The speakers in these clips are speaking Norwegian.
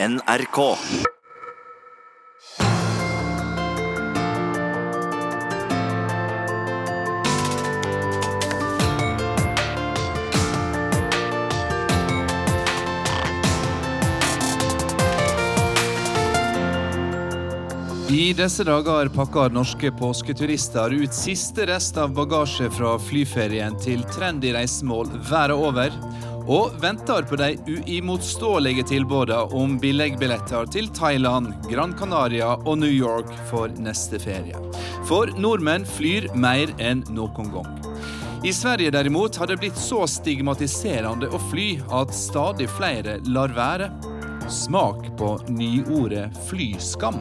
NRK. I disse dager pakker norske påsketurister ut siste rest av bagasje fra flyferien til trendy reisemål verden over, og venter på de uimotståelige tilbudene om billigbilletter til Thailand, Gran Canaria og New York for neste ferie. For nordmenn flyr mer enn noen gang. I Sverige derimot har det blitt så stigmatiserende å fly at stadig flere lar være. Smak på nyordet flyskam.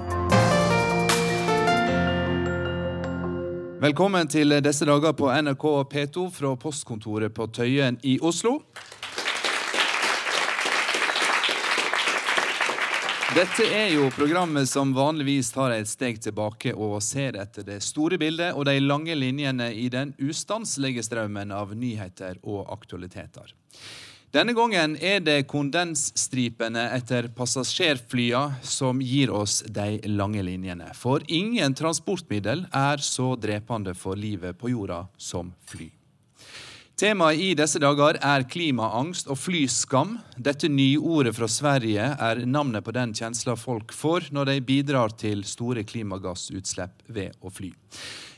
Velkommen til disse dager på NRK P2 fra postkontoret på Tøyen i Oslo. Dette er jo programmet som vanligvis tar et steg tilbake og ser etter det store bildet og de lange linjene i den ustanselige strømmen av nyheter og aktualiteter. Denne gangen er det kondensstripene etter passasjerflya som gir oss de lange linjene. For ingen transportmiddel er så drepende for livet på jorda som fly. Temaet i disse dager er klimaangst og flyskam. Dette nyordet fra Sverige er navnet på den kjensla folk får når de bidrar til store klimagassutslipp ved å fly.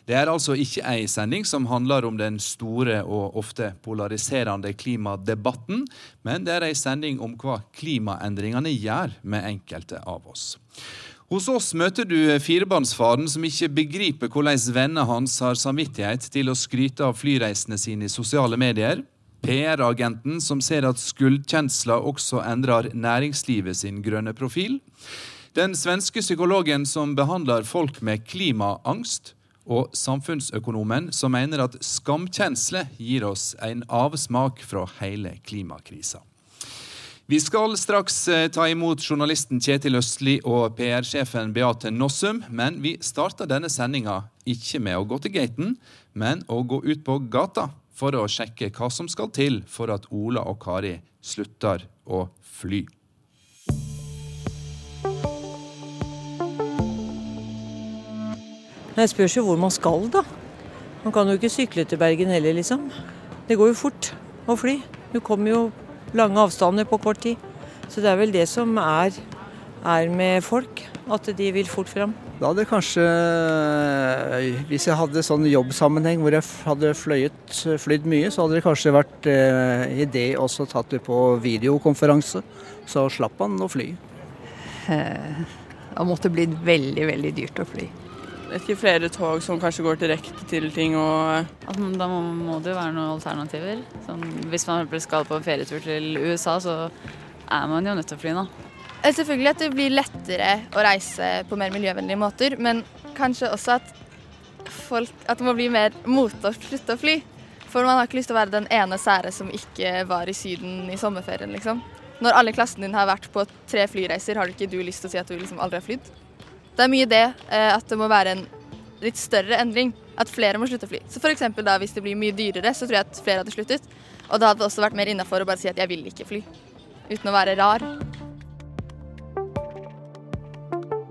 Det er altså ikke ei sending som handler om den store og ofte polariserende klimadebatten, men det er ei sending om hva klimaendringene gjør med enkelte av oss. Hos oss møter du firebarnsfaren som ikke begriper hvordan vennene hans har samvittighet til å skryte av flyreisene sine i sosiale medier. PR-agenten som ser at skuldkjensler også endrer næringslivet sin grønne profil. Den svenske psykologen som behandler folk med klimaangst. Og samfunnsøkonomen som mener at skamkjensle gir oss en avsmak fra hele klimakrisa. Vi skal straks ta imot journalisten Kjetil Østli og PR-sjefen Beate Nossum, men vi starter denne sendinga ikke med å gå til gaten, men å gå ut på gata for å sjekke hva som skal til for at Ola og Kari slutter å fly. Jeg spørs jo hvor man skal, da. Man kan jo ikke sykle til Bergen heller, liksom. Det går jo fort å fly. Du kommer jo lange avstander på kort tid. Så det er vel det som er, er med folk, at de vil fort fram. Da hadde kanskje, hvis jeg hadde sånn jobbsammenheng hvor jeg hadde fløyet, flydd mye, så hadde det kanskje vært eh, idé også tatt det på videokonferanse. Så slapp man å fly. Det måtte blitt veldig, veldig dyrt å fly. Ikke flere tog som kanskje går direkte til ting og Altså, da må, må det jo være noen alternativer. Sånn, hvis man skal på en ferietur til USA, så er man jo nødt til å fly nå. Eh, Selvfølgelig at det blir lettere å reise på mer miljøvennlige måter, men kanskje også at, folk, at det må bli mer mote å slutte å fly. For man har ikke lyst til å være den ene sære som ikke var i Syden i sommerferien, liksom. Når alle klassen din har vært på tre flyreiser, har du ikke du lyst til å si at du liksom aldri har flydd? Det er mye det eh, at det må være en litt større endring. At flere må slutte å fly. Så for da Hvis det blir mye dyrere, så tror jeg at flere hadde sluttet. Og da hadde det også vært mer innafor å bare si at jeg vil ikke fly. Uten å være rar.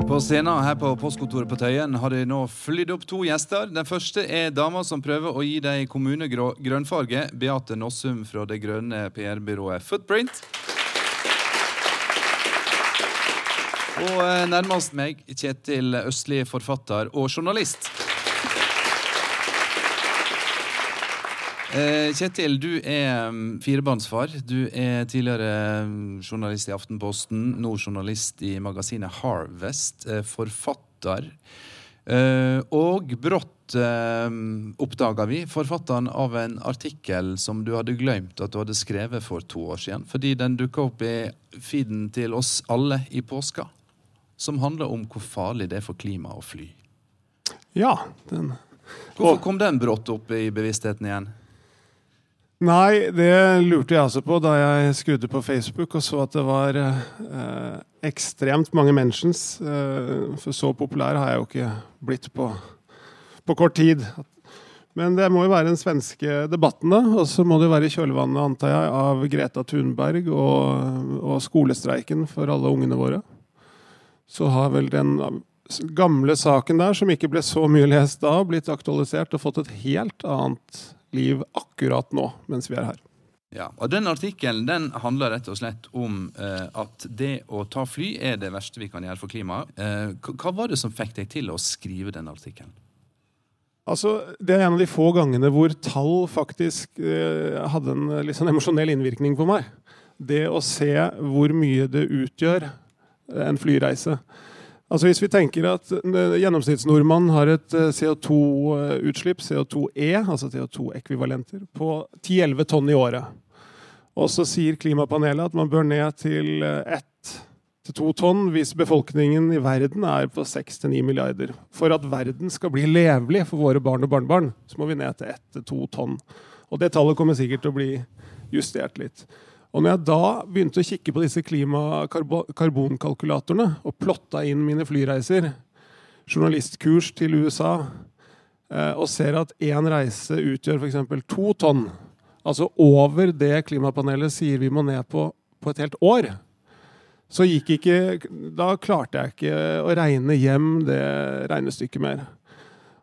På scenen her på postkontoret på Tøyen har de nå flydd opp to gjester. Den første er dama som prøver å gi deg kommunegrønnfarge. Beate Nossum fra det grønne PR-byrået Footprint. Og eh, nærmest meg Kjetil Østli, forfatter og journalist. Eh, Kjetil, du er mm, firebarnsfar. Du er tidligere mm, journalist i Aftenposten, nå journalist i magasinet Harvest. eh, Forfatter. Og brått eh, oppdaga vi forfatteren av en artikkel som du hadde glemt at du hadde skrevet for to år siden, fordi den dukka opp i feeden til oss alle i påska. Som handler om hvor farlig det er for klimaet å fly. Ja, den Hvorfor kom den brått opp i bevisstheten igjen? Nei, det lurte jeg altså på da jeg skrudde på Facebook og så at det var eh, ekstremt mange mentions. Eh, for så populær har jeg jo ikke blitt på, på kort tid. Men det må jo være den svenske debatten, da. Og så må det jo være i kjølvannet, antar jeg, av Greta Thunberg og, og skolestreiken for alle ungene våre. Så har vel den gamle saken der, som ikke ble så mye lest da, blitt aktualisert og fått et helt annet liv akkurat nå, mens vi er her. Ja, og Den artikkelen den handler rett og slett om eh, at det å ta fly er det verste vi kan gjøre for klimaet. Eh, hva var det som fikk deg til å skrive den artikkelen? Altså, Det er en av de få gangene hvor tall faktisk eh, hadde en litt sånn emosjonell innvirkning på meg. Det å se hvor mye det utgjør en flyreise. Altså Hvis vi tenker at eh, gjennomsnittsnordmannen har et eh, CO2-utslipp, CO2-E, altså CO2-ekvivalenter, på 10-11 tonn i året. Og så sier klimapanelet at man bør ned til ett til to tonn hvis befolkningen i verden er på 6-9 milliarder. For at verden skal bli levelig for våre barn og barnebarn, så må vi ned til 1-2 tonn. Og det tallet kommer sikkert til å bli justert litt. Og når jeg da begynte å kikke på disse klimakarbonkalkulatorene og plotta inn mine flyreiser, journalistkurs til USA, eh, og ser at én reise utgjør f.eks. to tonn, altså over det klimapanelet sier vi må ned på på et helt år, så gikk ikke Da klarte jeg ikke å regne hjem det regnestykket mer.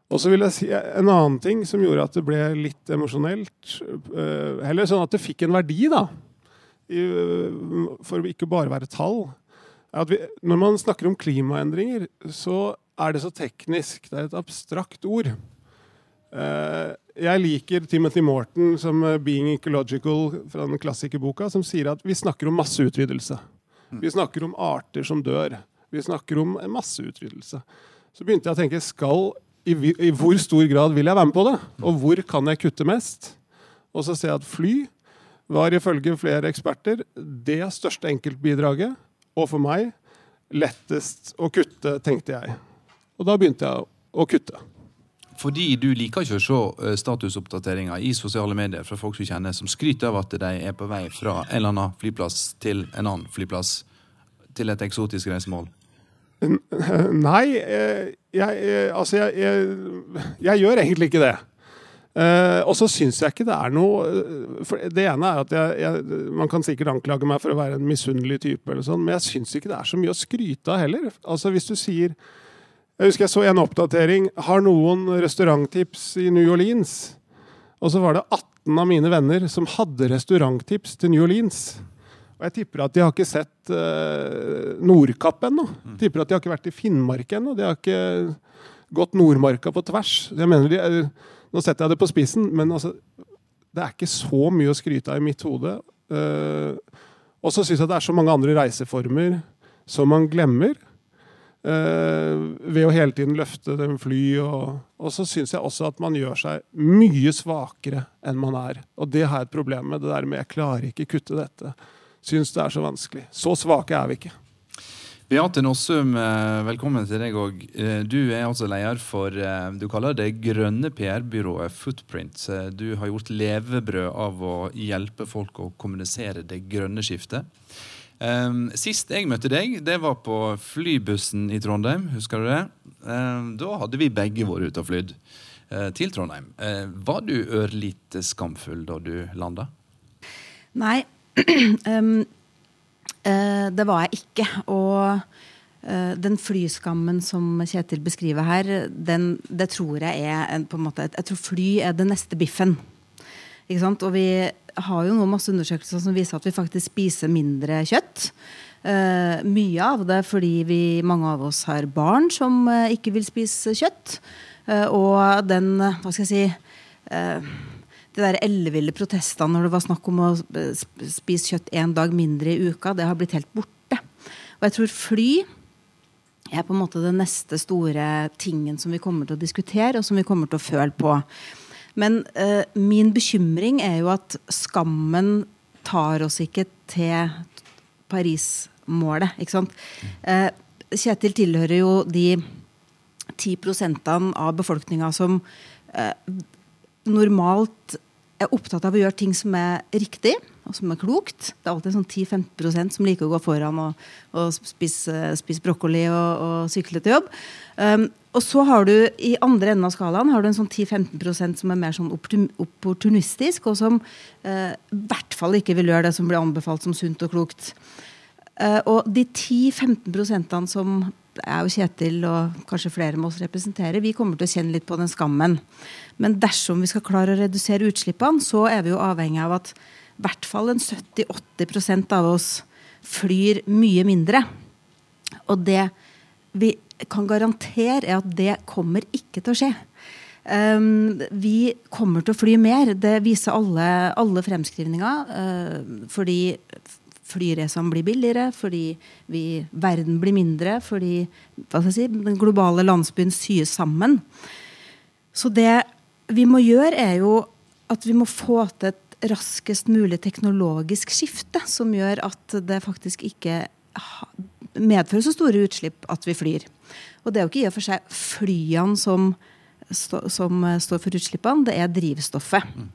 Og så vil jeg si en annen ting som gjorde at det ble litt emosjonelt. Heller eh, sånn at det fikk en verdi, da. For ikke bare være tall. Vi, når man snakker om klimaendringer, så er det så teknisk. Det er et abstrakt ord. Eh, jeg liker Timothy Morton som eh, 'Being Ecological' fra den klassikerboka, som sier at vi snakker om masseutryddelse. Mm. Vi snakker om arter som dør. Vi snakker om masseutryddelse. Så begynte jeg å tenke skal, i, i, hvor stor grad vil jeg være med på det? Og hvor kan jeg kutte mest? Og så ser jeg at fly var ifølge flere eksperter det største enkeltbidraget. Og for meg lettest å kutte, tenkte jeg. Og da begynte jeg å kutte. Fordi du liker ikke å se eh, statusoppdateringer i sosiale medier fra folk du kjenner, som skryter av at de er på vei fra en eller annen flyplass til en annen flyplass. Til et eksotisk reisemål? Nei, jeg, jeg, eh, altså jeg, jeg, jeg gjør egentlig ikke det. Uh, og så syns jeg ikke det er noe for Det ene er at jeg, jeg, man kan sikkert anklage meg for å være en misunnelig type, eller sånn, men jeg syns ikke det er så mye å skryte av heller. Altså Hvis du sier jeg husker jeg så en oppdatering. Har noen restauranttips i New Orleans? Og så var det 18 av mine venner som hadde restauranttips til New Orleans. Og jeg tipper at de har ikke sett uh, Nordkapp ennå. Mm. Tipper at de har ikke vært i Finnmark ennå. De har ikke gått Nordmarka på tvers. Jeg mener de, nå setter jeg det på spissen, men altså, det er ikke så mye å skryte av i mitt hode. Uh, og så syns jeg det er så mange andre reiseformer som man glemmer. Uh, ved å hele tiden løfte dem fly. Og, og så syns jeg også at man gjør seg mye svakere enn man er. Og det har jeg et problem med. Det der med 'jeg klarer ikke kutte dette'. Syns det er så vanskelig. Så svake er vi ikke. Beate Nossum, eh, velkommen til deg òg. Eh, du er altså leder for du kaller det grønne PR-byrået Footprint. Du har gjort levebrød av å hjelpe folk å kommunisere det grønne skiftet. Um, sist jeg møtte deg, det var på flybussen i Trondheim. Husker du det? Um, da hadde vi begge vært ute og flydd til Trondheim. Var du ørlite skamfull da du landa? Nei, uh, det var jeg ikke. Og den flyskammen som Kjetil beskriver her, den, det tror jeg er en, på en måte, Jeg tror fly er det neste biffen. Ikke sant? Og vi har jo nå masse undersøkelser som viser at vi faktisk spiser mindre kjøtt. Uh, mye av det fordi vi, mange av oss har barn som uh, ikke vil spise kjøtt. Uh, og den, hva skal jeg si De der elleville protestene når det var snakk om å spise kjøtt én dag mindre i uka, det har blitt helt borte. Og jeg tror fly er på en måte den neste store tingen som vi kommer til å diskutere, og som vi kommer til å føle på. Men eh, min bekymring er jo at skammen tar oss ikke til Paris-målet. ikke sant? Eh, Kjetil tilhører jo de 10 prosentene av befolkninga som eh, normalt er opptatt av å gjøre ting som er riktig og som er klokt. Det er alltid sånn 10-15% som liker å gå foran og, og spise, spise brokkoli og, og, sykle til jobb. Um, og så har du i andre enden av skalaen har du en sånn 10-15% som er mer sånn opportunistisk, og som uh, i hvert fall ikke vil gjøre det som blir anbefalt som sunt og klokt. Uh, og de 10-15% som jeg og Kjetil og kanskje flere med oss representerer, vi kommer til å kjenne litt på den skammen. Men dersom vi skal klare å redusere utslippene, så er vi jo avhengig av at i hvert fall en 70-80% av oss flyr mye mindre. Og det vi kan garantere, er at det kommer ikke til å skje. Um, vi kommer til å fly mer. Det viser alle, alle fremskrivninger. Uh, fordi flyreisene blir billigere, fordi vi, verden blir mindre, fordi si, den globale landsbyen syes sammen. Så det vi må gjøre, er jo at vi må få til et raskest mulig teknologisk skifte som gjør at det faktisk ikke medfører så store utslipp at vi flyr. Og det er jo ikke i og for seg flyene som, som eh, står for utslippene, det er drivstoffet. Mm.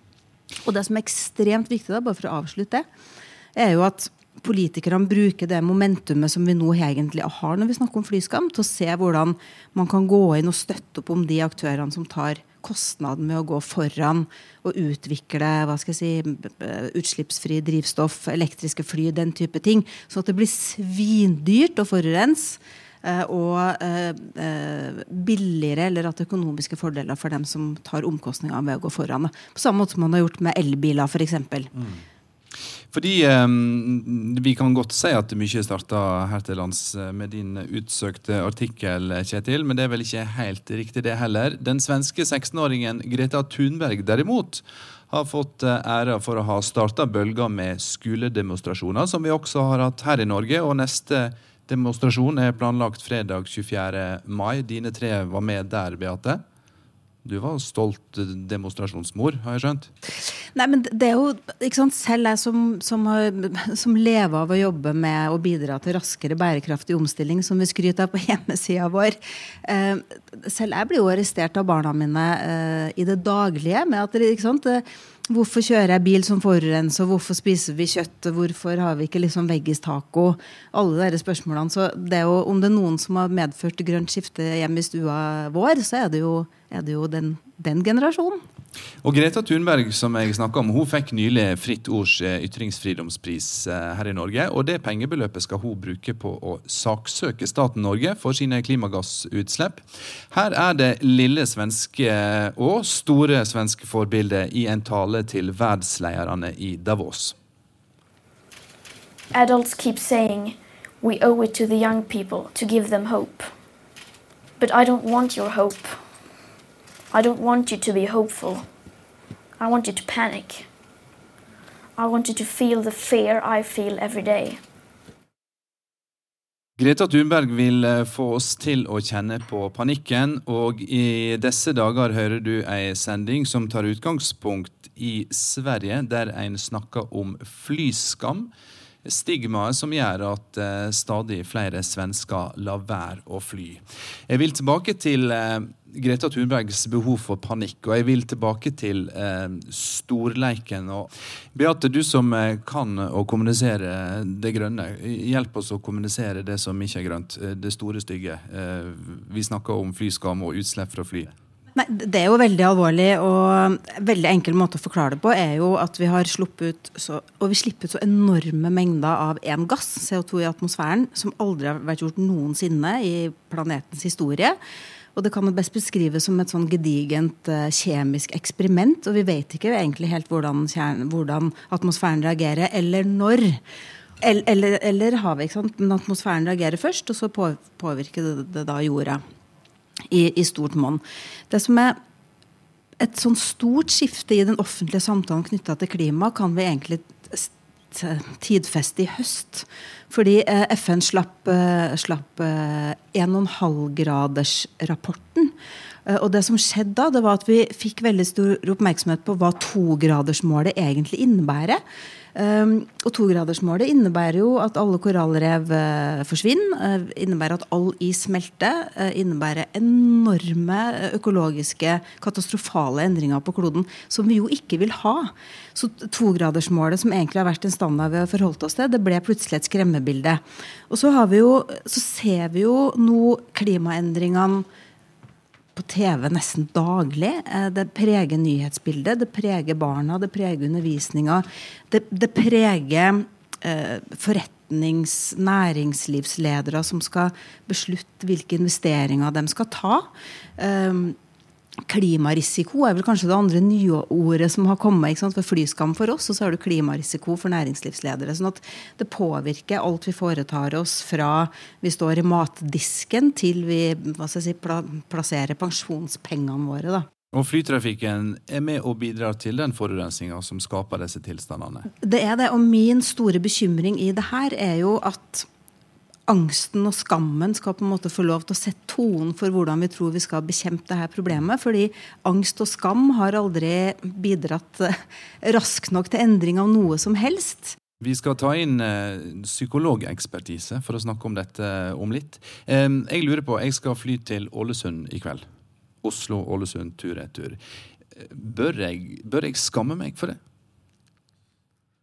Og det som er ekstremt viktig, da, bare for å avslutte det, er jo at politikerne bruker det momentumet som vi nå egentlig har når vi snakker om flyskam, til å se hvordan man kan gå inn og støtte opp om de aktørene som tar kostnaden med å gå foran og utvikle hva skal jeg si, utslippsfri drivstoff, elektriske fly, den type ting. Sånn at det blir svindyrt å forurense. Eh, og eh, eh, billigere eller at økonomiske fordeler for dem som tar omkostningene ved å gå foran. På samme måte som man har gjort med elbiler, f.eks. Mm. Fordi Vi kan godt si at mye starta her til lands eh, med din utsøkte artikkel, Kjetil, men det er vel ikke helt riktig, det heller. Den svenske 16-åringen Greta Thunberg derimot har fått eh, æra for å ha starta bølga med skoledemonstrasjoner, som vi også har hatt her i Norge. og neste demonstrasjon er planlagt fredag 24. mai. Dine tre var med der, Beate? Du var stolt demonstrasjonsmor, har jeg skjønt? Nei, men det er jo, ikke sant, Selv jeg som, som, som lever av å jobbe med å bidra til raskere bærekraftig omstilling, som vi skryter av på hjemmesida vår eh, Selv jeg blir jo arrestert av barna mine eh, i det daglige med at ikke sant, Hvorfor kjører jeg bil som forurenser, hvorfor spiser vi kjøtt, hvorfor har vi ikke liksom veggistaco? Alle de spørsmålene. Så det er jo, om det er noen som har medført grønt skifte hjemme i stua vår, så er det jo, er det jo den, den generasjonen. Og Greta Thunberg som jeg om, hun fikk nylig Fritt Ords eh, ytringsfridomspris eh, her i Norge. og Det pengebeløpet skal hun bruke på å saksøke staten Norge for sine klimagassutslipp. Her er det lille svenske og store svenske forbildet i en tale til verdenslederne i Davos. Adults keep saying we owe it to the young people to give them hope. But I don't want your hope. I don't want you to be hopeful. I want you to panic. I want you to feel the fear I feel every day. Greta Thunberg vil eh, få oss til å kjenne på panikken, og i disse dager hører du ei sending som tar utgangspunkt i Sverige, der en snakker om flyskam stigmaet som gjør at uh, stadig flere svensker lar være å fly. Jeg vil tilbake til uh, Greta Thunbergs behov for panikk, og jeg vil tilbake til eh, storleiken. Og Beate, du som kan å kommunisere det grønne, hjelp oss å kommunisere det som ikke er grønt, det store stygge. vi snakker om flyskam og utslipp fra fly. Nei, Det er jo veldig alvorlig. og en veldig enkel måte å forklare det på er jo at vi har sluppet så, og vi slipper ut så enorme mengder av én gass, CO2 i atmosfæren, som aldri har vært gjort noensinne i planetens historie. Og det kan jo best beskrives som et sånn gedigent uh, kjemisk eksperiment. Og vi vet ikke egentlig helt hvordan, hvordan atmosfæren reagerer, eller når. Eller, eller, eller havet. ikke sant? Men atmosfæren reagerer først, og så påvirker det, det da jorda i, i stort monn. Det som er et sånn stort skifte i den offentlige samtalen knytta til klima, kan vi egentlig tidfeste i høst. Fordi eh, FN slapp, eh, slapp 1,5-gradersrapporten. Eh, og det som skjedde da, det var at vi fikk veldig stor oppmerksomhet på hva togradersmålet egentlig innebærer. Um, og togradersmålet innebærer jo at alle korallrev uh, forsvinner. Uh, innebærer at all is smelter. Uh, innebærer enorme økologiske, katastrofale endringer på kloden som vi jo ikke vil ha. Så togradersmålet, som egentlig har vært en standard vi har forholdt oss til, det ble plutselig et skremmebilde. Og så, jo, så ser vi jo nå klimaendringene på TV nesten daglig. Eh, det preger nyhetsbildet, det preger barna, det preger undervisninga. Det, det preger eh, forretnings-, næringslivsledere som skal beslutte hvilke investeringer de skal ta. Um, Klimarisiko er vel kanskje det andre nye ordet som har kommet. For flyskam for oss, og så har du klimarisiko for næringslivsledere. sånn at det påvirker alt vi foretar oss fra vi står i matdisken til vi si, plasserer pensjonspengene våre. da. Og flytrafikken er med og bidrar til den forurensninga som skaper disse tilstandene? Det er det, og min store bekymring i det her er jo at angsten og skammen skal på en måte få lov til å sette tonen for hvordan vi tror vi skal bekjempe dette problemet. Fordi angst og skam har aldri bidratt eh, raskt nok til endring av noe som helst. Vi skal ta inn eh, psykologekspertise for å snakke om dette om litt. Eh, jeg lurer på, jeg skal fly til Ålesund i kveld. Oslo-Ålesund tur-retur. Bør, bør jeg skamme meg for det?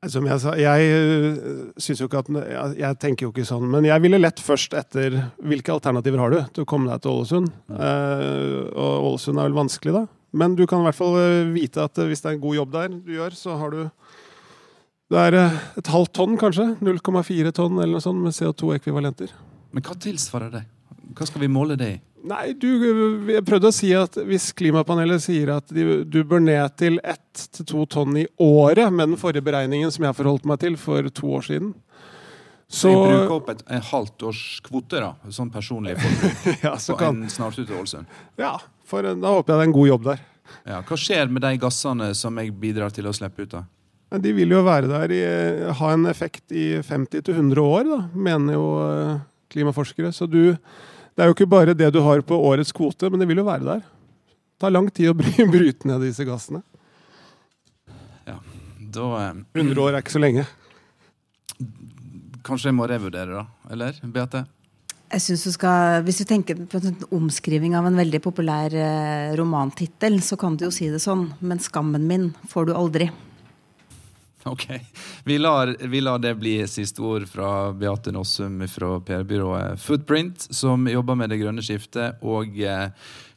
Som jeg sa, jeg øh, syns jo ikke at jeg, tenker jo ikke sånn. Men jeg ville lett først etter hvilke alternativer har du til å komme deg til Ålesund. Uh, og Ålesund er vel vanskelig, da. Men du kan i hvert fall øh, vite at hvis det er en god jobb der du gjør, så har du Det er et halvt tonn, kanskje. 0,4 tonn eller noe sånt med CO2-ekvivalenter. Men hva tilsvarer det? Hva skal vi måle det i? Nei, du, jeg prøvde å si at Hvis klimapanelet sier at de, du bør ned til ett til to tonn i året med den forrige beregningen som jeg forholdt meg til for to år siden så Vi bruker opp et, et halvt års kvote, da, sånn personlig forbruk, ja, så på kan... en snartur til Ålesund? Ja, for da håper jeg det er en god jobb der. Ja, hva skjer med de gassene som jeg bidrar til å slippe ut? da? De vil jo være der i, ha en effekt i 50-100 år, da, mener jo eh, klimaforskere. Så du det er jo ikke bare det du har på årets kvote, men det vil jo være der. Det tar lang tid å bryte ned disse gassene. Ja, da... Um, 100 år er ikke så lenge. Kanskje jeg må revurdere, da? Eller, Beate? Jeg synes du skal, Hvis du tenker på en omskriving av en veldig populær eh, romantittel, så kan du jo si det sånn. Men skammen min får du aldri. Ok. Vi lar, vi lar, det bli siste ord fra Beate Nossum fra PR-byrået Footprint, som jobber med det grønne skiftet, og eh,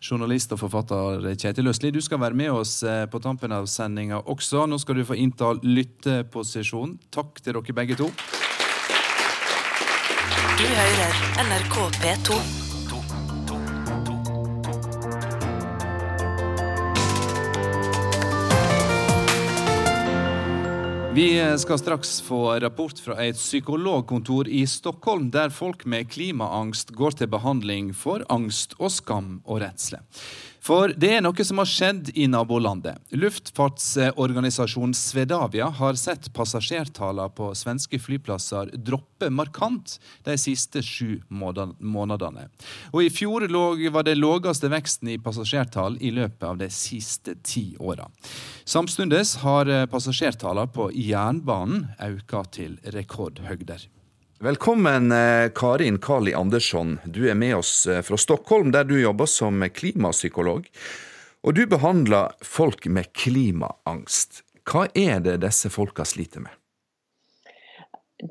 journalist og forfatter Kjetil Østli. Du skal være med oss eh, på tampen av sendinga også. Nå skal du få innta lytteposisjon. Takk til dere begge to. Du hører NRK P2. Vi skal straks få rapport fra et psykologkontor i Stockholm, der folk med klimaangst går til behandling for angst og skam og redsle. For det er noe som har skjedd i nabolandet. Luftfartsorganisasjonen Svedavia har sett passasjertallene på svenske flyplasser droppe markant de siste sju månedene. Og I fjor var det laveste veksten i passasjertall i løpet av de siste ti åra. Samtidig har passasjertallene på jernbanen økt til rekordhøgder. Velkommen, eh, Karin Kali Andersson. Du er med oss eh, fra Stockholm, der du jobber som klimapsykolog. Og du behandler folk med klimaangst. Hva er det disse folka sliter med?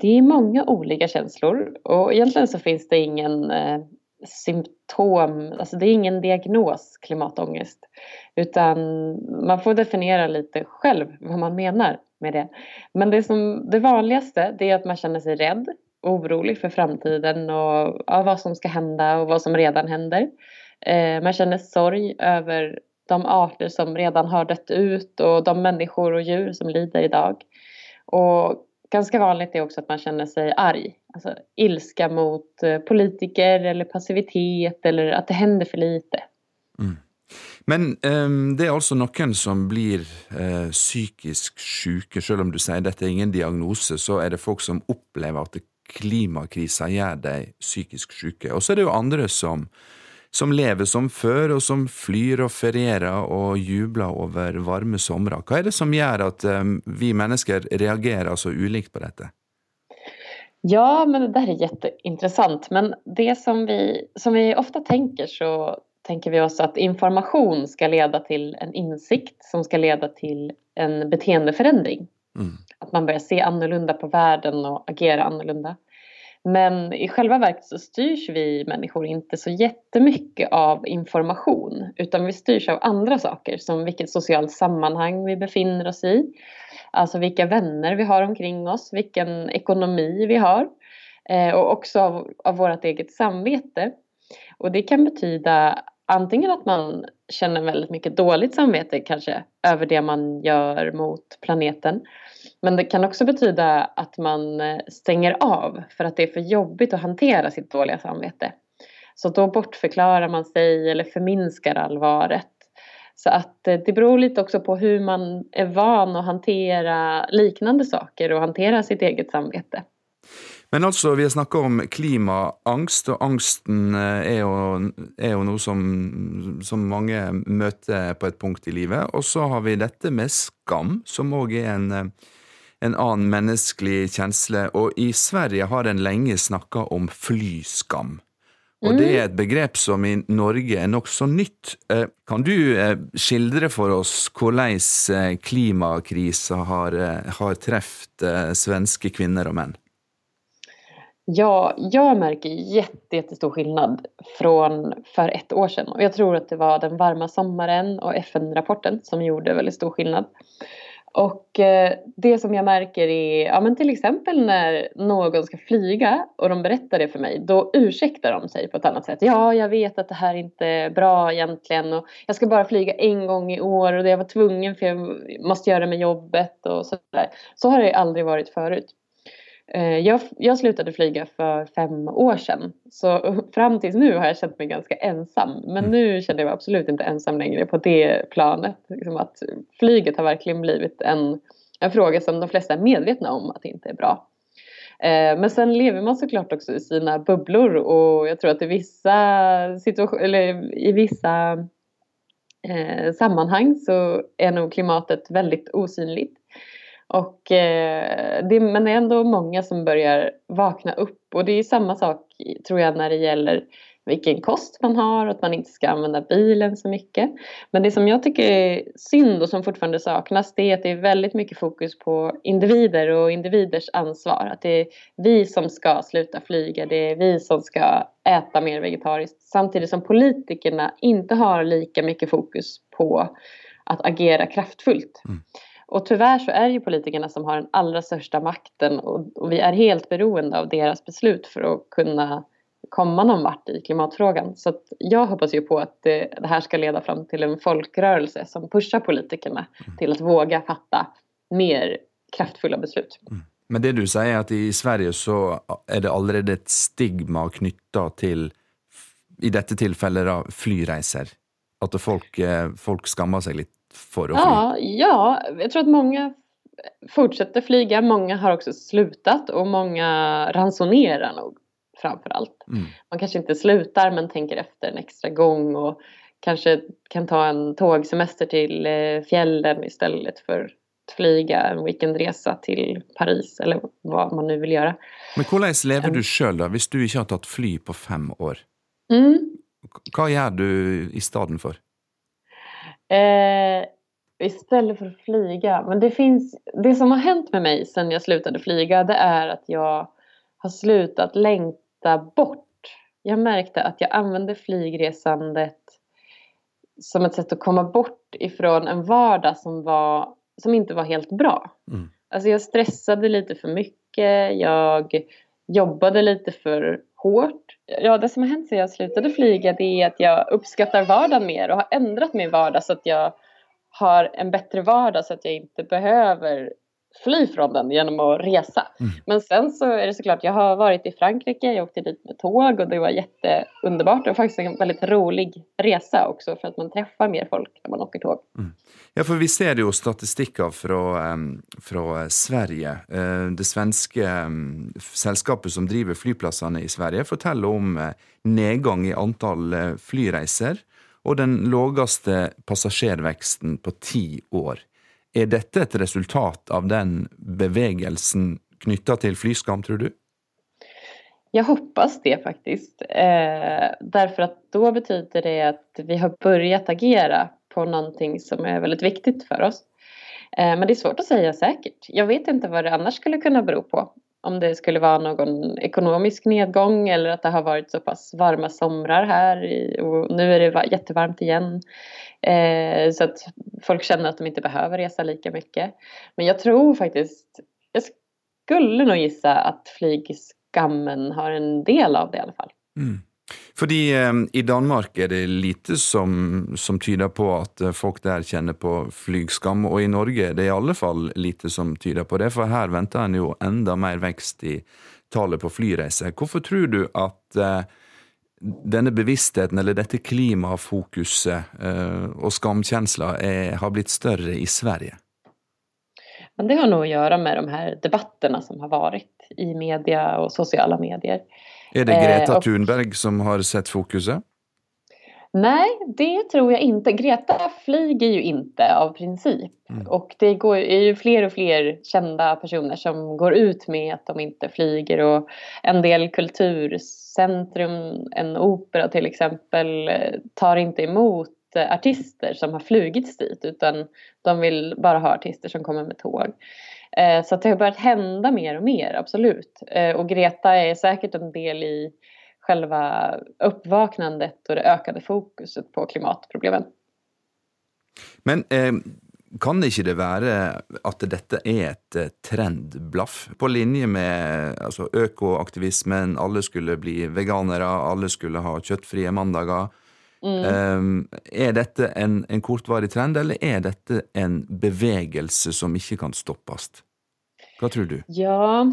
Det er mange ulike følelser, og egentlig så finnes det ingen eh, symptom, altså det er ingen diagnos klimatångest. Utan man får definere litt selv hva man mener med det. Men det, som, det vanligste det er at man kjenner seg redd orolig for framtiden og ja, vad som skal hende og hva som redan hender. Eh, man kjenner sorg over de arter som redan har dött ut og de mennesker og djur som lider i dag. Og ganske vanlig er også at man kjenner seg arg. Alltså ilska mot politikere politiker eller passivitet eller at det hender for lite. Mm. Men um, det er altså noen som blir uh, psykisk syke, selv om du sier dette er ingen diagnose, så er det folk som opplever at det klimakrisa gjør deg psykisk syke. Og så er det jo andre som, som lever som før, og som flyr og ferierer og jubler over varme somre. Hva er det som gjør at um, vi mennesker reagerer så ulikt på dette? Ja, men det der er kjempeinteressant. Men det som vi, som vi ofte tenker, så tenker vi oss at informasjon skal lede til en innsikt som skal lede til en beteendeforandring. Mm. Att man börjar se annorlunda på världen och agera annorlunda. Men i själva verket så styrs vi människor inte så jättemycket av information utan vi styrs av andra saker som vilket socialt sammanhang vi befinner oss i. Alltså vilka vänner vi har omkring oss, vilken ekonomi vi har eh, och också av, av vårt eget samvete. Och det kan betyda antingen att man känner väldigt mycket dåligt samvete kanske över det man gör mot planeten. Men det kan också betyda att man eh, stänger av för att det är för jobbigt att hantera sitt dåliga samvete. Så då bortförklarar man sig eller förminskar allvaret. Så att eh, det beror lite också på hur man är van att hantera liknande saker och hantera sitt eget samvete. Men altså, vi snakka om klimaangst, og angsten eh, er jo, er jo noe som, som, mange møter på et punkt i livet. Og så har vi dette med skam, som òg er en, eh, en, annen menneskelig kjensle. Og i Sverige har en lenge snakka om flyskam. Og det er et begrep som i Norge er nokså nytt. Eh, kan du skildre for oss hvordan klimakrisa har, har truffet svenske kvinner og menn? Ja, jag märker jätte, jättestor skillnad från för ett år. Och jag tror att det var den varma sommaren och FN-rapporten som gjorde väldigt stor skillnad. Och eh, det som jag märker är, ja men till exempel när någon ska flyga och de berättar det för mig, då ursäktar de sig på ett annat sätt. Ja, jag vet att det här inte är bra egentligen och jag ska bara flyga en gång i år och det jag var tvungen för jag måste göra med jobbet och sådär. Så har det aldrig varit förut. Eh, jag, jag, slutade flyga för fem år sedan. Så fram tills nu har jag känt mig ganska ensam. Men mm. nu känner jag mig absolut inte ensam längre på det planet. Liksom att flyget har verkligen blivit en, en fråga som de flesta är medvetna om att det inte är bra. Eh, men sen lever man såklart också i sina bubblor och jag tror att i vissa, situation, eller i vissa eh, sammanhang så är nog klimatet väldigt osynligt. Och, eh, det, men det är ändå många som börjar vakna upp och det är samma sak tror jag när det gäller vilken kost man har och att man inte ska använda bilen så mycket. Men det som jag tycker är synd och som fortfarande saknas det är att det är väldigt mycket fokus på individer och individers ansvar. Att det är vi som ska sluta flyga, det är vi som ska äta mer vegetariskt. Samtidigt som politikerna inte har lika mycket fokus på att agera kraftfullt. Mm. Och tyvärr så är det ju politikerna som har den allra största makten och, och, vi är helt beroende av deras beslut för att kunna komma någon vart i klimatfrågan. Så jag hoppas ju på att det, det, här ska leda fram till en folkrörelse som pushar politikerna mm. till att våga fatta mer kraftfulla beslut. Mm. Men det du sier, er at i Sverige så er det allerede et stigma knyttet til, i dette tilfellet, da, flyreiser. At folk, eh, folk skammer seg lite för att ja, flyga? Ja, jag tror att många fortsätter flyga. Många har också slutat och många ransonerar nog framför allt. Mm. Man kanske inte slutar men tänker efter en extra gång och kanske kan ta en tågsemester till eh, fjällen istället för att flyga en weekendresa till Paris eller vad man nu vill göra. Men hur lever du själv om du inte har tagit fly på fem år? Mm. Hva gjør du i staden för? Eh, istället för att flyga. Men det finns, det som har hänt med mig sen jag slutade flyga det är att jag har slutat längta bort. Jag märkte att jag använde flygresandet som ett sätt att komma bort ifrån en vardag som, var, som inte var helt bra. Mm. Alltså jag stressade lite för mycket, jag jobbade lite för hårt. Ja, det som har hänt sedan jag slutade flyga det är att jag uppskattar vardagen mer och har ändrat min vardag så att jag har en bättre vardag så att jag inte behöver fly från den genom att resa. Mm. Men sen så är det såklart, jag har varit i Frankrike, jag åkte dit med tåg och det var jätteunderbart och faktiskt en väldigt rolig resa också för att man träffar mer folk när man åker tåg. Mm. Ja, for vi ser jo statistikker fra, fra Sverige. Eh, det svenske selskapet som driver flyplassene i Sverige, forteller om eh, nedgang i antall eh, flyreiser og den lågaste passasjerveksten på ti år. Er dette et resultat av den bevegelsen knytta til flyskam, tror du? Jag hoppas det faktiskt. Eh, därför att då betyder det att vi har börjat agera på någonting som är väldigt viktigt för oss. Eh, men det är svårt att säga säkert. Jag vet inte vad det annars skulle kunna bero på. Om det skulle vara någon ekonomisk nedgång eller att det har varit så pass varma här i, och nu är det jättevarmt igen. Eh, så att folk känner att de inte behöver resa lika mycket. Men jag tror faktiskt, jag skulle nog gissa att flygskammen har en del av det i alla fall. Mm. Fordi eh, i Danmark er det lite som, som, tyder på at eh, folk der kjenner på flygskam, og i Norge er det i alle fall lite som tyder på det, for her venter en jo enda mer vekst i tallet på flyreiser. Hvorfor tror du at eh, denne bevisstheten, eller dette klimafokuset eh, og skamkjensla har blitt større i Sverige? Men det har nog å gjøre med de här debatterna som har vært i media og sosiale medier. Är det Greta eh, Thunberg som har sett fokuset? Nej, det tror jag inte. Greta flyger ju inte av princip. Mm. Och det går, är ju fler och fler kända personer som går ut med att de inte flyger. Och en del kulturcentrum, en opera till exempel, tar inte emot artister som har flugits dit utan de vill bara ha artister som kommer med tåg. Eh, så det har börjat hända mer och mer, absolut. Eh, och Greta är säkert en del i själva uppvaknandet och det ökade fokuset på klimatproblemen. Men eh, kan ikke det være at dette er et eh, trendblaff, på linje med altså, økoaktivismen, alle skulle bli veganere, alle skulle ha kjøttfrie mandager. Mm. Er dette en, en, kortvarig trend, eller er dette en bevegelse som ikke kan stoppes? Hva tror du? Ja,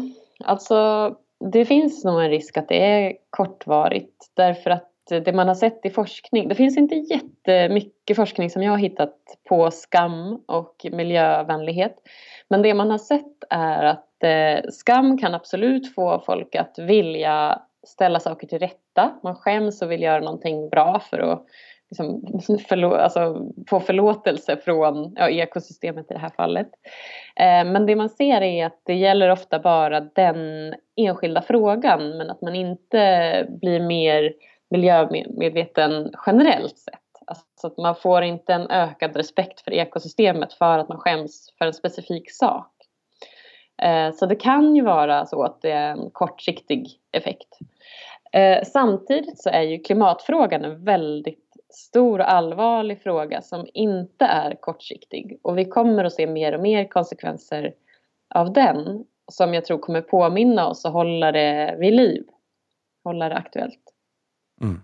altså det finns nog en risk att det är kortvarigt därför att det man har sett i forskning, det finns inte jättemycket forskning som jag har hittat på skam och miljövänlighet. Men det man har sett är att eh, skam kan absolut få folk att vilja ställa saker till rätta. Man skäms och vill göra någonting bra för att liksom, alltså, få förlåtelse från ja, ekosystemet i det här fallet. Eh, men det man ser är att det gäller ofta bara den enskilda frågan men att man inte blir mer miljömedveten generellt sett. Alltså att man får inte en ökad respekt för ekosystemet för att man skäms för en specifik sak. Eh, så det kan ju vara så att det är en kortsiktig effekt. Eh, samtidigt så är ju klimatfrågan en väldigt stor och allvarlig fråga som inte är kortsiktig. Och vi kommer att se mer och mer konsekvenser av den som jag tror kommer påminna oss och hålla det vid liv. Hålla det aktuelt. Mm.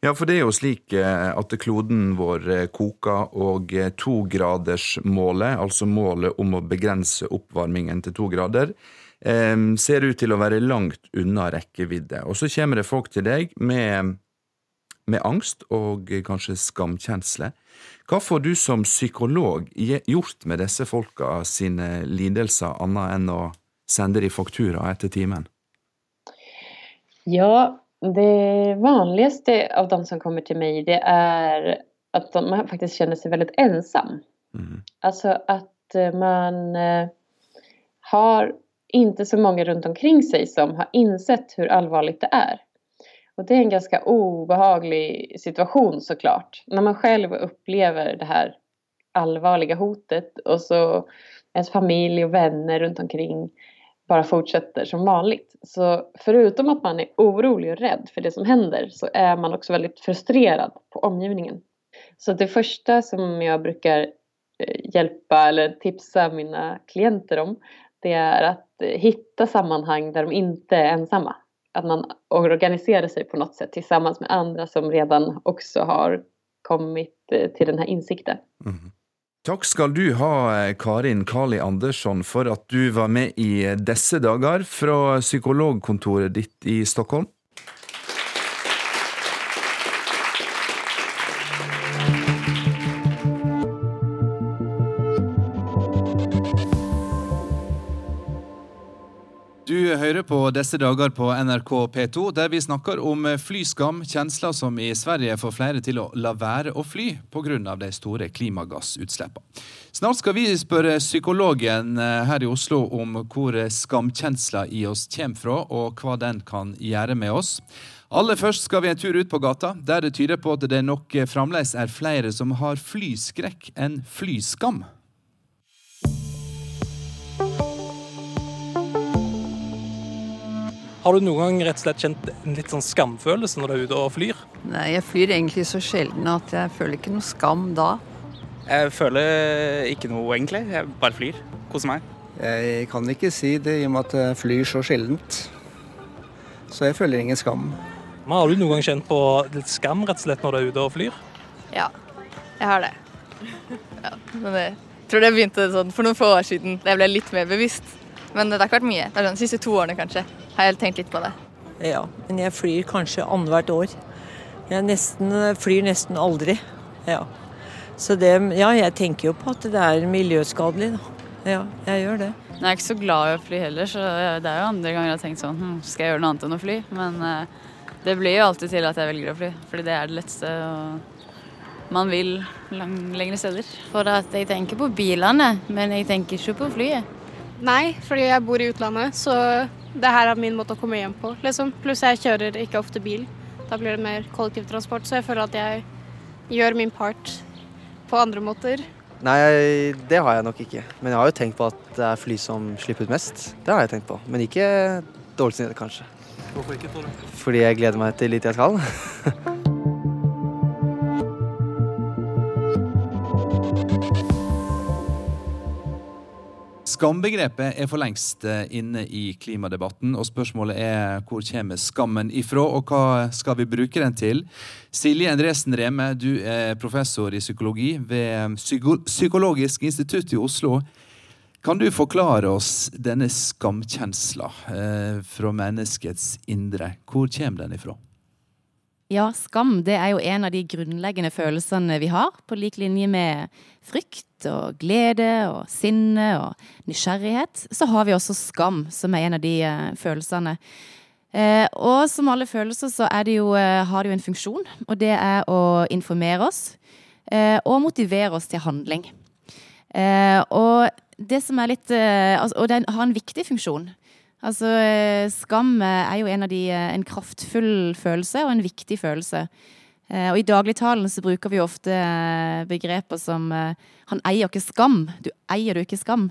Ja, for det er jo slik eh, at kloden vår eh, koker, og eh, togradersmålet, altså målet om å begrense oppvarmingen til to grader, ser ut til å være langt unna rekkevidde. Og så kommer det folk til deg med med angst og kanskje skamkjensle. Hva får du som psykolog gjort med disse folka sine lidelser, annet enn å sende de faktura etter timen? Ja, det vanligste av de som kommer til meg, det er at de faktisk kjenner seg veldig ensam. Mm. Altså att eh, man eh, har ikke så mange rundt omkring seg som har innsett hvor alvorlig det är. Och det är en ganska obehaglig situation såklart. När man själv upplever det här allvarliga hotet och så ens familj och vänner runt omkring bara fortsätter som vanligt. Så förutom att man är orolig och rädd för det som händer så är man också väldigt frustrerad på omgivningen. Så det första som jag brukar eh, hjälpa eller tipsa mina klienter om det är att hitta sammanhang där de inte är ensamma att man organiserar sig på något sätt tillsammans med andra som redan också har kommit til till den här insikten. Mm. Takk skal du ha, eh, Karin Kali Andersson, for at du var med i disse dager fra psykologkontoret ditt i Stockholm. Hører på disse dager på NRK P2, der vi snakker om flyskam, kjensler som i Sverige får flere til å la være å fly pga. de store klimagassutslippene. Snart skal vi spørre psykologen eh, her i Oslo om hvor skamkjensla i oss kommer fra, og hva den kan gjøre med oss. Aller først skal vi en tur ut på gata, der det tyder på at det nok fremdeles er flere som har flyskrekk enn flyskam. Har du noen gang rett og slett kjent en litt sånn skamfølelse når du er ute og flyr? Nei, jeg flyr egentlig så sjelden at jeg føler ikke noe skam da. Jeg føler ikke noe, egentlig. Jeg bare flyr. Koser meg. Jeg kan ikke si det i og med at jeg flyr så sjeldent. Så jeg føler ingen skam. Men har du noen gang kjent på litt skam rett og slett når du er ute og flyr? Ja, jeg har det. Ja, men det, jeg tror det begynte sånn for noen få år siden da jeg ble litt mer bevisst. Men det har ikke vært mye. Det er sånn, De siste to årene kanskje har jeg tenkt litt på det. Ja, men jeg flyr kanskje annethvert år. Jeg nesten, flyr nesten aldri. Ja. Så det, ja, jeg tenker jo på at det er miljøskadelig, da. Ja, jeg gjør det. Jeg er ikke så glad i å fly heller, så det er jo andre ganger jeg har tenkt sånn hm, Skal jeg gjøre noe annet enn å fly? Men eh, det blir jo alltid til at jeg velger å fly, fordi det er det letteste. og man vil lang, lengre steder. For at jeg tenker på bilene, men jeg tenker ikke på flyet. Nei, fordi jeg bor i utlandet, så det her er min måte å komme hjem på. Liksom. Pluss jeg kjører ikke ofte bil. Da blir det mer kollektivtransport, så jeg føler at jeg gjør min part på andre måter. Nei, det har jeg nok ikke. Men jeg har jo tenkt på at det er fly som slipper ut mest. Det har jeg tenkt på. Men ikke dårligst nede, kanskje. Hvorfor ikke, tror du? Fordi jeg gleder meg til litt jeg skal. Skambegrepet er for lengst eh, inne i klimadebatten, og spørsmålet er hvor kommer skammen ifra, og hva skal vi bruke den til? Silje Endresen Reme, du er professor i psykologi ved Psykologisk institutt i Oslo. Kan du forklare oss denne skamkjensla eh, fra menneskets indre? Hvor kommer den ifra? Ja, skam det er jo en av de grunnleggende følelsene vi har, på lik linje med frykt og glede og sinne og nysgjerrighet. Så har vi også skam, som er en av de uh, følelsene. Eh, og som alle følelser så det jo, uh, har det jo en funksjon, og det er å informere oss og motivere oss til handling. og det som er litt altså, Og den har en viktig funksjon. Altså, eh, skam eh, er jo en av de eh, en kraftfull følelse og en viktig følelse. Og i dagligtalen så bruker vi ofte begreper som 'han eier ikke skam', 'du eier du ikke skam'.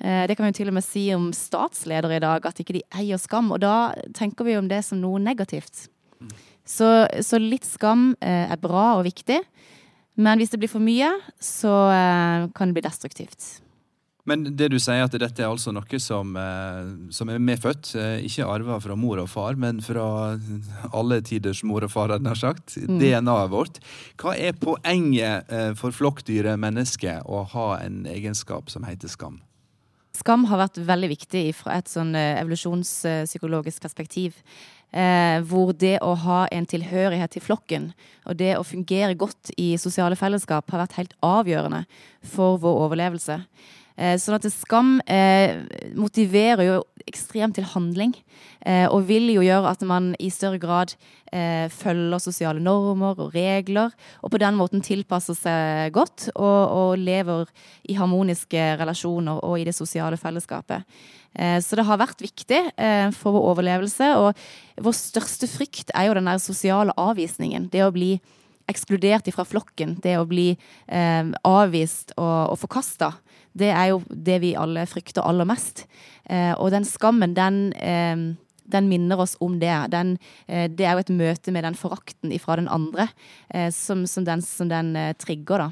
Det kan vi jo til og med si om statsledere i dag, at ikke de eier skam. Og da tenker vi om det som noe negativt. Så, så litt skam er bra og viktig. Men hvis det blir for mye, så kan det bli destruktivt. Men det du sier at dette er altså noe som, eh, som er medfødt, eh, ikke arva fra mor og far, men fra alle tiders mor og far, hadde jeg sagt. Mm. DNA-et vårt. Hva er poenget eh, for flokkdyret mennesket å ha en egenskap som heter skam? Skam har vært veldig viktig fra et sånn evolusjonspsykologisk perspektiv. Eh, hvor det å ha en tilhørighet til flokken og det å fungere godt i sosiale fellesskap har vært helt avgjørende for vår overlevelse. Eh, sånn at skam eh, motiverer jo ekstremt til handling. Eh, og vil jo gjøre at man i større grad eh, følger sosiale normer og regler. Og på den måten tilpasser seg godt og, og lever i harmoniske relasjoner og i det sosiale fellesskapet. Eh, så det har vært viktig eh, for vår overlevelse. Og vår største frykt er jo den der sosiale avvisningen. Det å bli ekskludert fra flokken, det å bli avvist og, og forkasta det er jo det vi alle frykter aller mest. Eh, og den skammen, den, eh, den minner oss om det. Den, eh, det er jo et møte med den forakten ifra den andre eh, som, som, den, som den eh, trigger, da.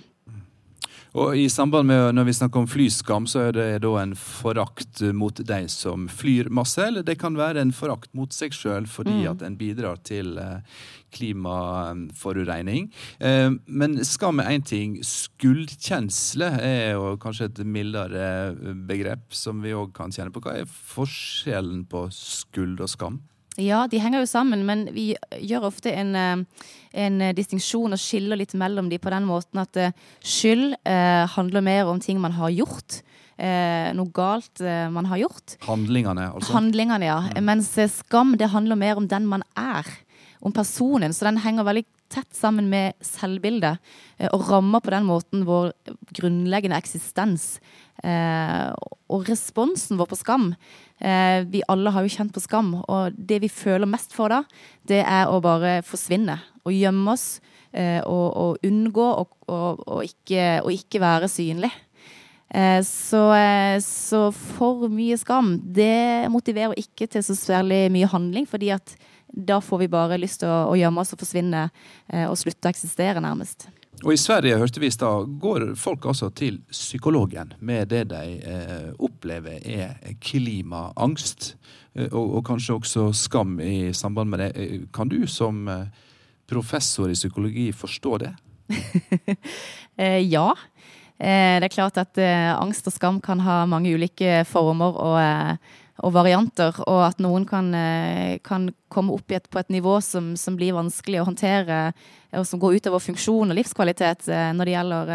Og i samband med Når vi snakker om flyskam, så er det da en forakt mot de som flyr masse, eller det kan være en forakt mot seg sjøl fordi mm. at en bidrar til eh, klimaforureining. Eh, men skam er én ting. Skuldkjensle er jo kanskje et mildere begrep som vi òg kan kjenne på. Hva er forskjellen på skuld og skam? Ja, de henger jo sammen, men vi gjør ofte en, eh, en distinksjon og skiller litt mellom de på den måten at eh, skyld eh, handler mer om ting man har gjort. Eh, noe galt eh, man har gjort. Handlingene, altså? Handlingene, ja. Mm. Mens skam det handler mer om den man er. Om personen. Så den henger veldig tett sammen med selvbildet. Eh, og rammer på den måten vår grunnleggende eksistens. Og responsen vår på skam Eh, vi alle har jo kjent på skam, og det vi føler mest for da, det er å bare forsvinne. Og gjemme oss, eh, og, og unngå å ikke, ikke, være synlig. Eh, så, eh, så, for mye skam, det motiverer ikke til så særlig mye handling, fordi at da får vi bare lyst til å, å gjemme oss og forsvinne eh, og slutte å eksistere, nærmest. Og I Sverige hørte vi da, går folk altså til psykologen med det de eh, opplever er klimaangst, eh, og, og, kanskje også skam i samband med det. Kan du som eh, professor i psykologi forstå det? ja. Eh, det er klart at eh, angst og skam kan ha mange ulike former og, eh, og varianter, og at noen kan, kan komme opp et, på et nivå som, som, blir vanskelig å håndtere, og som går utover funksjon og livskvalitet når det gjelder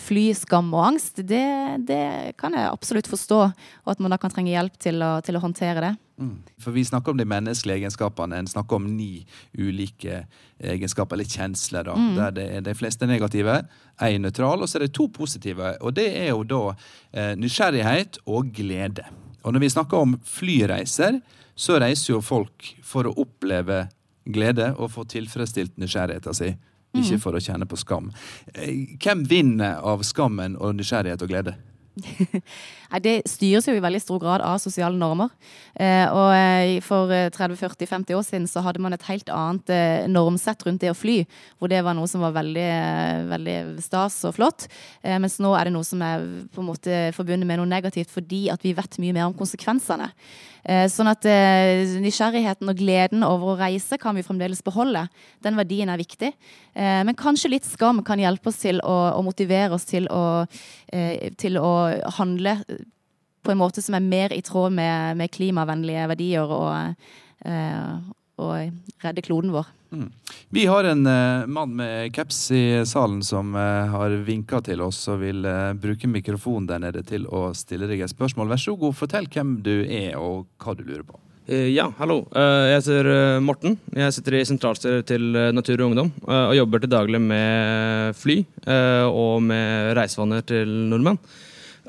fly, skam og angst, det, det, kan jeg absolutt forstå. Og at man da kan trenge hjelp til å, til å håndtere det. Mm. For vi snakker om de menneskelige egenskapene. En snakker om ni ulike egenskaper, eller kjensler, da, mm. der det er de fleste negative. Én nøytral, og så er det to positive. Og det er jo da eh, nysgjerrighet og glede. Og når vi snakker om flyreiser, så reiser jo folk for å oppleve glede og få tilfredsstilt nysgjerrigheten sin. Ikke mm. for å kjenne på skam. Eh, hvem vinner av skammen og nysgjerrighet og glede? Det styres jo i veldig stor grad av sosiale normer. Eh, og eh, for 30-40-50 år siden så hadde man et helt annet eh, normsett rundt det å fly. Hvor det var noe som var veldig, veldig stas og flott. Mens nå er det noe som er på en måte forbundet med noe negativt fordi at vi vet mye mer om konsekvensene. Sånn at nysgjerrigheten og gleden over å reise kan vi fremdeles beholde. Den verdien er viktig. Men kanskje litt skam kan hjelpe oss til å, å motivere oss til å, til å handle på en måte som er mer i tråd med, med klimavennlige verdier og, eh, og redde kloden vår. Mm. Vi har en uh, mann med caps i salen som uh, har vinka til oss og vil uh, bruke mikrofonen der nede til å stille deg et spørsmål. Vær så god, fortell hvem du er og hva du lurer på. Ja, hallo. Jeg heter Morten. Jeg sitter i sentralstyret til Natur og Ungdom og jobber til daglig med fly og med reisevaner til nordmenn.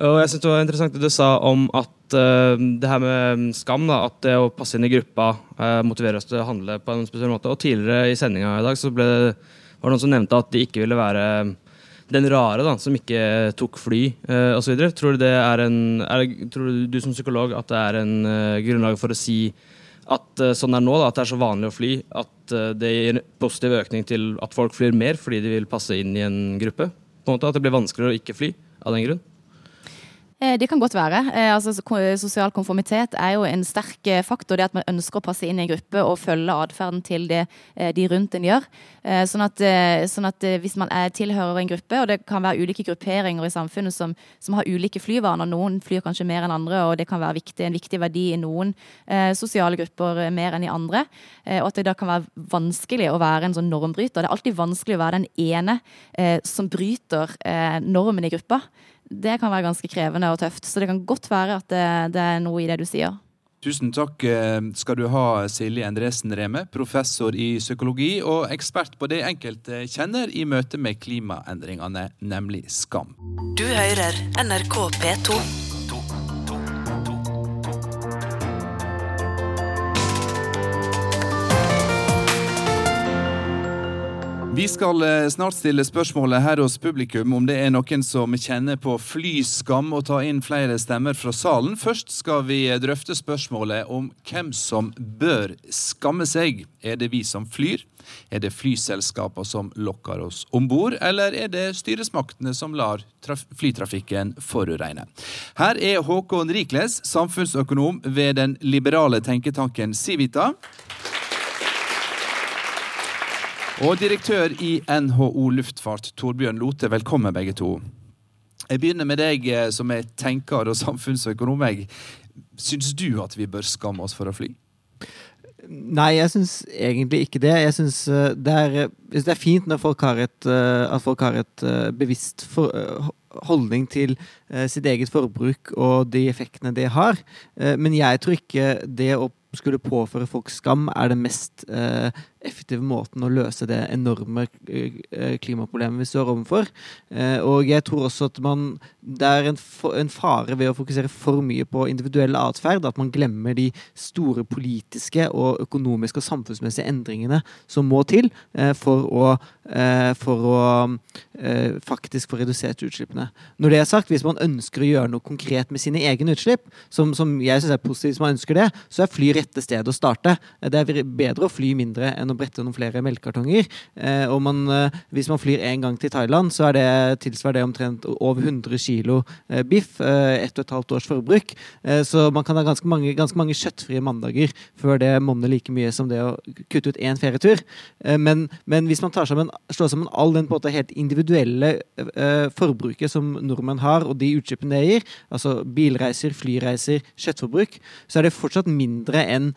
Og jeg synes Det var interessant det du sa om at uh, det her med skam, da, at det å passe inn i gruppa uh, motiverer oss til å handle på en spesiell måte. Og Tidligere i sendinga i dag så ble var det noen som nevnte at de ikke ville være den rare da, som ikke tok fly uh, osv. Tror, du en, tror du som psykolog at det er en uh, grunnlag for å si at sånn er nå, da, at det er så vanlig å fly, at det gir positiv økning til at folk flyr mer fordi de vil passe inn i en gruppe? På en måte At det blir vanskeligere å ikke fly av den grunn? Eh, det kan godt være. Eh, altså, sosial konformitet er jo en sterk eh, faktor. Det at man ønsker å passe inn i en gruppe og følge atferden til det de rundt en gjør. Sånn at, sånn at, hvis man er, tilhører en gruppe, og det kan være ulike grupperinger i samfunnet som, som, har ulike flyvaner, noen flyr kanskje mer enn andre, og det kan være viktig, en viktig verdi i noen eh, sosiale grupper mer enn i andre, eh, og at det da kan være vanskelig å være en sånn normbryter. Det er alltid vanskelig å være den ene eh, som bryter normen i gruppa det kan være ganske krevende og tøft. Så det kan godt være at det, det er noe i det du sier. Tusen takk eh, skal du ha, Silje Endresen Reme, professor i psykologi og ekspert på det enkelte kjenner i møte med klimaendringene, nemlig skam. Du hører NRK P2. Vi skal eh, snart stille spørsmålet her hos publikum om det er noen som kjenner på flyskam og ta inn flere stemmer fra salen. Først skal vi drøfte spørsmålet om hvem som bør skamme seg. Er det vi som flyr? Er det flyselskaper som lokker oss om bord? Eller er det styresmaktene som lar flytrafikken forurene? Her er Håkon Rikles, samfunnsøkonom ved den liberale tenketanken Civita. Og direktør i NHO Luftfart, Torbjørn Lote, velkommen begge to. Jeg begynner med deg eh, som er tenker og samfunnsøkonom. Syns du at vi bør skamme oss for å fly? Nei, jeg syns egentlig ikke det. Jeg syns eh, det, det, er fint når folk har et, eh, at folk har et bevisst for, holdning til sitt eget forbruk og de effektene det har. Men jeg tror ikke det å skulle påføre folk skam, er det mest effektive måten å løse det enorme eh, klimaproblemet vi står overfor. Eh, og jeg tror også at man, det er en, fare ved å fokusere for mye på individuell atferd, at man glemmer de store politiske og økonomiske og samfunnsmessige endringene som må til eh, for å, for å faktisk få redusert utslippene. Når det er sagt, hvis man ønsker å gjøre noe konkret med sine egne utslipp, som, som jeg syns er positivt hvis man ønsker det, så er fly rette sted å starte. Det er bedre å fly mindre enn å brette noen flere melkekartonger. Eh, og man, eh, hvis man flyr én gang til Thailand, så er det tilsvarer det omtrent over 100 kilo eh, biff. Ett og et halvt års forbruk. Så man kan ha ganske mange, ganske mange kjøttfrie mandager før det monner like mye som det å kutte ut én ferietur. Men, men, hvis man tar sammen, slår sammen all den på en måte helt individuelle forbruket som nordmenn har, og de utslippene det gir, altså bilreiser, flyreiser, kjøttforbruk, så er det fortsatt mindre enn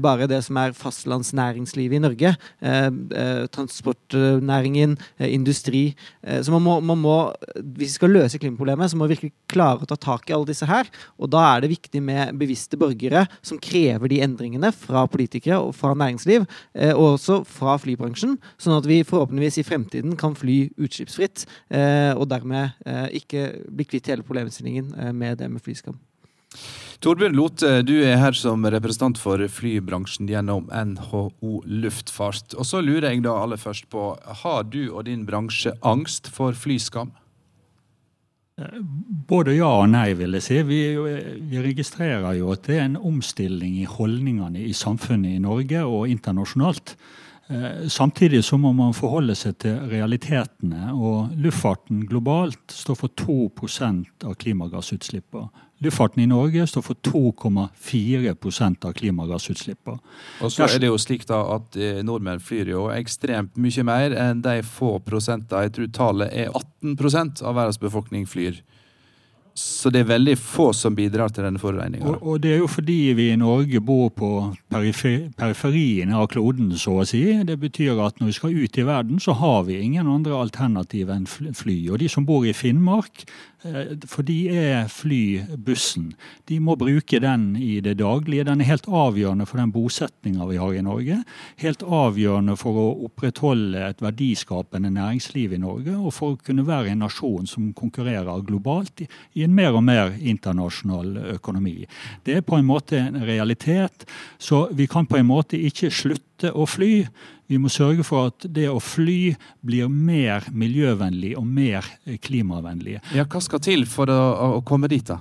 bare det som er fastlandsnæringslivet i Norge. Eh, eh, transportnæringen, eh, industri. Så man må, man må, hvis vi skal løse klimaproblemet, så må vi virkelig klare å ta tak i alle disse her. Og da er det viktig med bevisste borgere som krever de endringene fra politikere og fra næringsliv, og også fra flybransjen, sånn at vi forhåpentligvis i fremtiden kan fly utslippsfritt, og dermed ikke bli kvitt hele problemstillingen med det med flyskam. Torbjørn Lote, du er her som representant for flybransjen gjennom NHO Luftfart. Og så lurer jeg da aller først på, har du og din bransje angst for flyskam? Både ja og nei, vil jeg si. Vi, vi, registrerer jo at det er en omstilling i holdningene i samfunnet i Norge og internasjonalt. Eh, samtidig så må man forholde seg til realitetene. og Luftfarten globalt står for 2% av klimagassutslippene. Luftfarten i Norge står for 2,4% av klimagassutslippene. Og så er det jo slik da at eh, nordmenn flyr jo ekstremt mye mer enn de få prosenter. Jeg tror tallet er 18% av verdens befolkning flyr. Så det er veldig få som bidrar til denne forurensninga. Og, og, det er jo fordi vi i Norge bor på perifer periferien av kloden, så å si. Det betyr at når vi skal ut i verden, så har vi ingen andre alternativ enn fly. Og de som bor i Finnmark, for de er flybussen. De må bruke den i det daglige. Den er helt avgjørende for den bosetninga vi har i Norge. Helt avgjørende for å opprettholde et verdiskapende næringsliv i Norge, og for å kunne være en nasjon som konkurrerer globalt i en mer og mer internasjonal økonomi. Det er på en måte en realitet, så vi kan på en måte ikke slutte å fly. Vi må sørge for at det å fly blir mer miljøvennlig og mer klimavennlig. Ja, Hva skal til for å, å komme dit, da?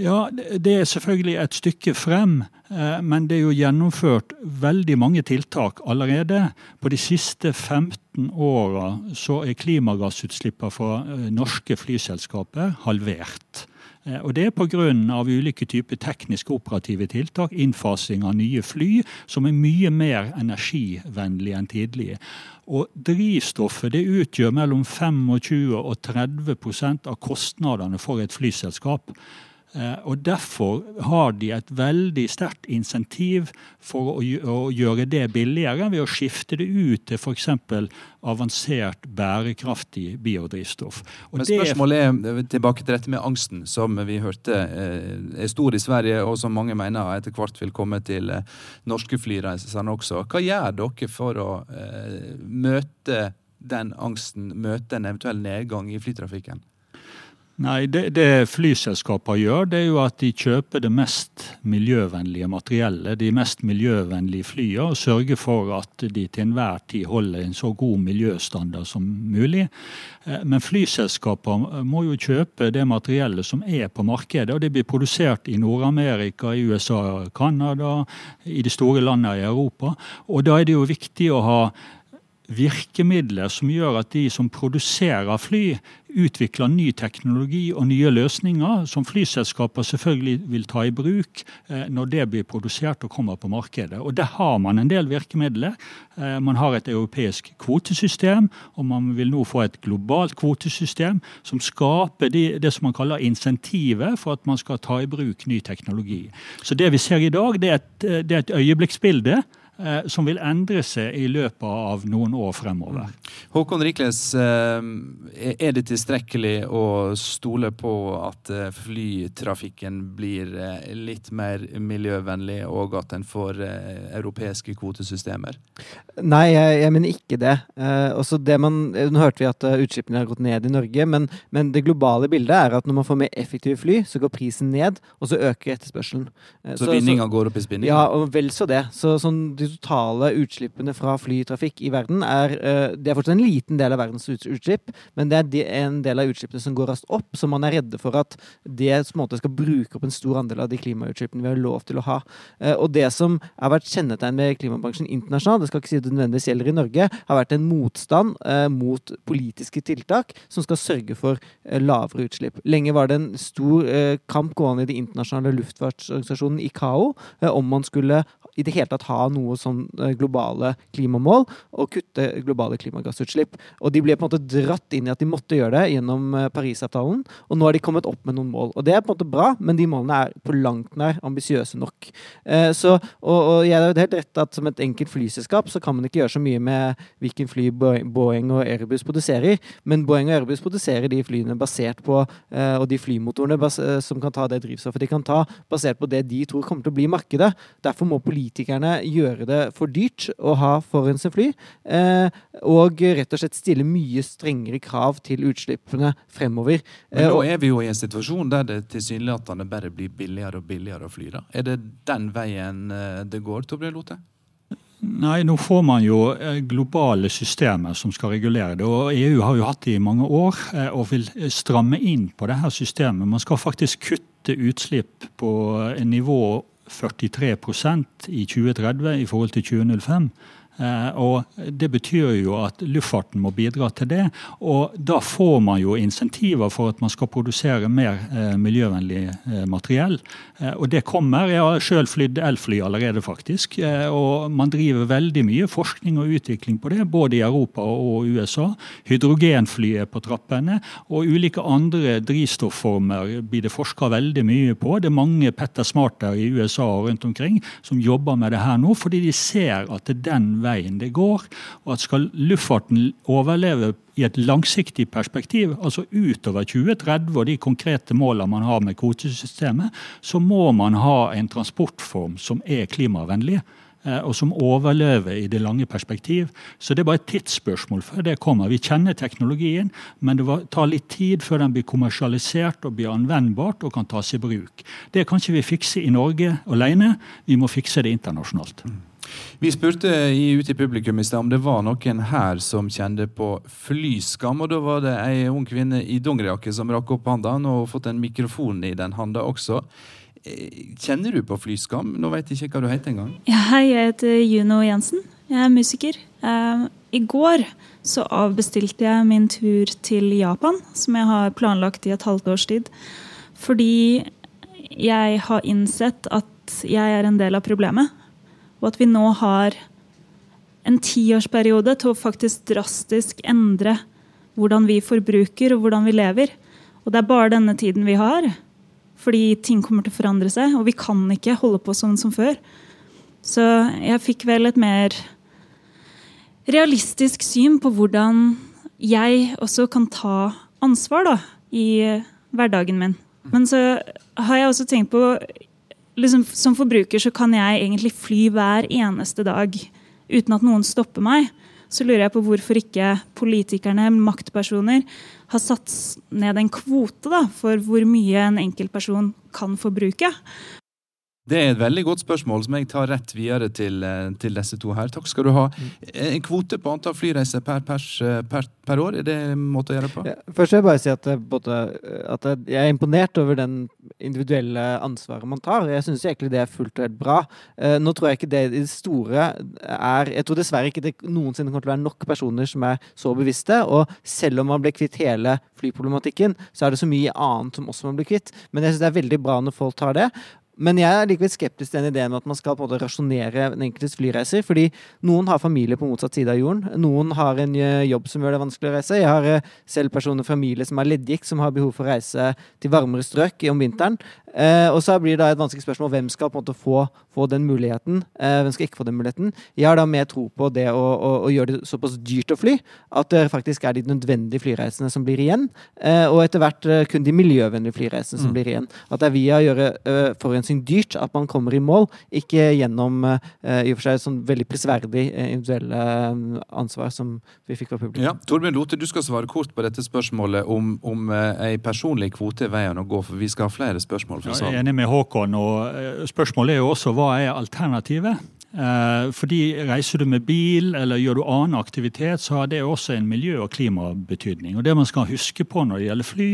Ja, Det er selvfølgelig et stykke frem, eh, men det er jo gjennomført veldig mange tiltak allerede. På de siste 15 åra så er klimagassutslippene fra eh, norske flyselskaper halvert. Eh, og Det er pga. ulike typer tekniske operative tiltak, innfasing av nye fly, som er mye mer energivennlige enn tidligere. Og Drivstoffet det utgjør mellom 25 og 30% av kostnadene for et flyselskap. Eh, og Derfor har de et veldig sterkt insentiv for å gjøre det billigere ved å skifte det ut til f.eks. avansert, bærekraftig biodrivstoff. Og Men Spørsmålet er eh, tilbake til dette med angsten, som vi hørte eh, er stor i Sverige, og som mange mener etter hvert vil komme til norske flyreisende også. Hva gjør dere for å møte den angsten, møte en eventuell nedgang i flytrafikken? Nei, det, det flyselskaper gjør, det er jo at de kjøper det mest miljøvennlige materiellet, de mest miljøvennlige flyene, og sørger for at de til enhver tid holder en så god miljøstandard som mulig. Eh, men flyselskaper må jo kjøpe det materiellet som er på markedet, og det blir produsert i Nord-Amerika, i USA, Canada, i de store landene i Europa. Og da er det jo viktig å ha virkemidler som gjør at de som produserer fly, utvikler ny teknologi og nye løsninger som flyselskaper selvfølgelig vil ta i bruk eh, når det blir produsert og kommer på markedet. Og Der har man en del virkemidler. Eh, man har et europeisk kvotesystem, og man vil nå få et globalt kvotesystem som skaper det, det som man kaller insentivet for at man skal ta i bruk ny teknologi. Så det vi ser i dag, det er et, det er et øyeblikksbilde. Eh, som vil endre seg i løpet av noen år fremover. Håkon Rikles, eh, er det tilstrekkelig å stole på at eh, flytrafikken blir litt mer miljøvennlig, og at en får europeiske kvotesystemer? Nei, jeg, jeg mener ikke det. også det man, nå hørte vi at utslippene har gått ned i Norge, men, men, det globale bildet er at når man får mer effektive fly, så går prisen ned, og så øker etterspørselen. så, så vinninga går opp i spinning? Ja, og vel så det. Så sånn, totale utslippene fra flytrafikk i verden er, det er fortsatt en liten del av verdens utslipp, men det er en del av utslippene som går raskt opp, så man er redde for at det skal bruke opp en stor andel av de klimautslippene vi har lov til å ha. Eh, og det som har vært kjennetegn med klimabransjen internasjonalt, det skal ikke si det nødvendigvis gjelder i Norge, har vært en motstand eh, mot politiske tiltak som skal sørge for eh, lavere utslipp. Lenge var det en stor kamp gående i den internasjonale luftfartsorganisasjonen ICAO om man skulle i det hele tatt ha noe sånn globale klimamål og kutte globale klimagassutslipp. Og de ble på en måte dratt inn i at de måtte gjøre det gjennom eh, Parisavtalen. Og nå har de kommet opp med noen mål. Og det er på en måte bra, men de målene er på langt nær ambisiøse nok. Eh, så, og, og jeg har helt rett at som et enkelt flyselskap så kan man ikke gjøre så mye med hvilken fly Boeing og Airbus produserer, men Boeing og Airbus produserer de flyene basert på, eh, og de flymotorene som kan ta det drivstoffet de kan ta, basert på det de tror kommer til å bli markedet. Derfor må politikerne gjøre det for dyrt å ha forurensende fly. Og rett og slett stille mye strengere krav til utslippene fremover. Men nå eh, er vi jo i en situasjon der det tilsynelatende bare blir billigere og billigere å fly. da. Er det den veien eh, det går, Torbjørn Lote? Nei, nå får man jo eh, globale systemer som skal regulere det. og EU har jo hatt det i mange år og vil stramme inn på det her systemet. Man skal faktisk kutte utslipp på en nivå 43% i 2030 i forhold til 2005. Eh, og Det betyr jo at luftfarten må bidra til det. og Da får man jo insentiver for at man skal produsere mer eh, miljøvennlig eh, materiell. Og det kommer. Jeg har sjøl flydd elfly allerede, faktisk. Og man driver veldig mye forskning og utvikling på det, både i Europa og USA. Hydrogenfly er på trappene, og ulike andre drivstofformer blir det forska veldig mye på. Det er mange Petter Smarter i USA og rundt omkring som jobber med det her nå, fordi de ser at det er den veien det går. Og at skal luftfarten overleve i et langsiktig perspektiv, altså utover 2030 og de konkrete målene man har med kvotesystemet, så må man ha en transportform som er klimavennlig eh, og som overlever i det lange perspektiv. Så det er bare et tidsspørsmål før det kommer. Vi kjenner teknologien, men det tar litt tid før den blir kommersialisert og blir anvendbart og kan tas i bruk. Det kan ikke vi fikse i Norge alene, vi må fikse det internasjonalt. Vi spurte i, ute i publikum i sted om det var noen her som kjente på flyskam. og Da var det ei ung kvinne i dongerijakke som rakk opp handa og fått en mikrofon i den handa også. Eh, kjenner du på flyskam? Nå vet jeg ikke hva du heter engang. Ja, hei, jeg heter Juno Jensen. Jeg er musiker. Uh, I går så avbestilte jeg min tur til Japan, som jeg har planlagt i et halvt års tid. Fordi jeg har innsett at jeg er en del av problemet. Og at vi nå har en tiårsperiode til å faktisk drastisk endre hvordan vi forbruker og hvordan vi lever. Og det er bare denne tiden vi har. Fordi ting kommer til å forandre seg, og vi kan ikke holde på sånn som før. Så jeg fikk vel et mer realistisk syn på hvordan jeg også kan ta ansvar da, i hverdagen min. Men så har jeg også tenkt på liksom, Som forbruker så kan jeg egentlig fly hver eneste dag uten at noen stopper meg. Så lurer jeg på hvorfor ikke politikerne, maktpersoner, har satt ned en kvote da, for hvor mye en enkeltperson kan forbruke. Det er et veldig godt spørsmål som jeg tar rett videre til, eh, til disse to her. Takk skal du ha. En kvote på antall flyreiser per, pers, eh, per, per, år, er det en måte å gjøre det på? Ja, først vil jeg bare si at, eh, både, at, jeg er imponert over den individuelle ansvaret man tar. Jeg syns egentlig det er fullt og helt bra. Nå tror jeg ikke det i det store er Jeg tror dessverre ikke det noensinne kommer til å være nok personer som er så bevisste. Og selv om man blir kvitt hele flyproblematikken, så er det så mye annet som også man blir kvitt. Men jeg syns det er veldig bra når folk tar det. Men jeg er likevel skeptisk til den ideen med at man skal både rasjonere den enkeltes flyreiser. Fordi noen har familie på motsatt side av jorden. Noen har en eh, jobb som gjør det vanskelig å reise. Jeg har eh, selv personer familie som har leddgikt, som har behov for å reise til varmere strøk om vinteren. Eh, og så blir det et vanskelig spørsmål hvem skal på en måte få, få den muligheten. Eh, hvem skal ikke få den muligheten? Jeg har da mer tro på det å, å, å, gjøre det såpass dyrt å fly at det faktisk er de nødvendige flyreisene som blir igjen. Eh, og etter hvert eh, kun de miljøvennlige flyreisene som Mm. blir igjen. At det er via å gjøre uh, forurensning dyrt at man kommer i mål, ikke gjennom eh, i og for seg sånn veldig prisverdig individuelle eh, ansvar som vi fikk fra publikum. Ja, Torbjørn Lote, du skal svare kort på dette spørsmålet om, om eh, ei personlig kvote er veien å gå, for vi skal ha flere spørsmål fra Ja, jeg er enig med Håkon. og eh, Spørsmålet er jo også hva er alternativet? Eh, fordi Reiser du med bil eller gjør du annen aktivitet, så har det også en miljø- og klimabetydning. Og Det man skal huske på når det gjelder fly,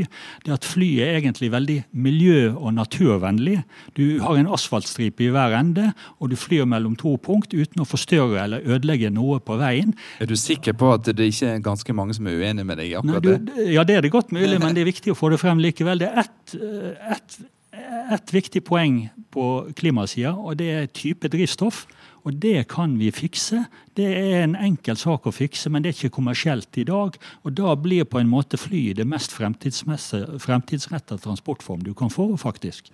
det er at fly er egentlig veldig miljø- og naturvennlig. Du har en asfaltstripe i hver ende, og du flyr mellom to punkt uten å forstyrre eller ødelegge noe på veien. Er du sikker på at det ikke er ganske mange som er uenige med deg i akkurat det? ja, det er det godt mulig, men det er viktig å få det frem likevel. Det er ett et, et viktig poeng på klimasida, og det er type drivstoff. Og det kan vi fikse. Det er en enkel sak å fikse, men det er ikke kommersielt i dag. Og da blir på en måte fly det mest fremtidsretta transportform du kan få, faktisk.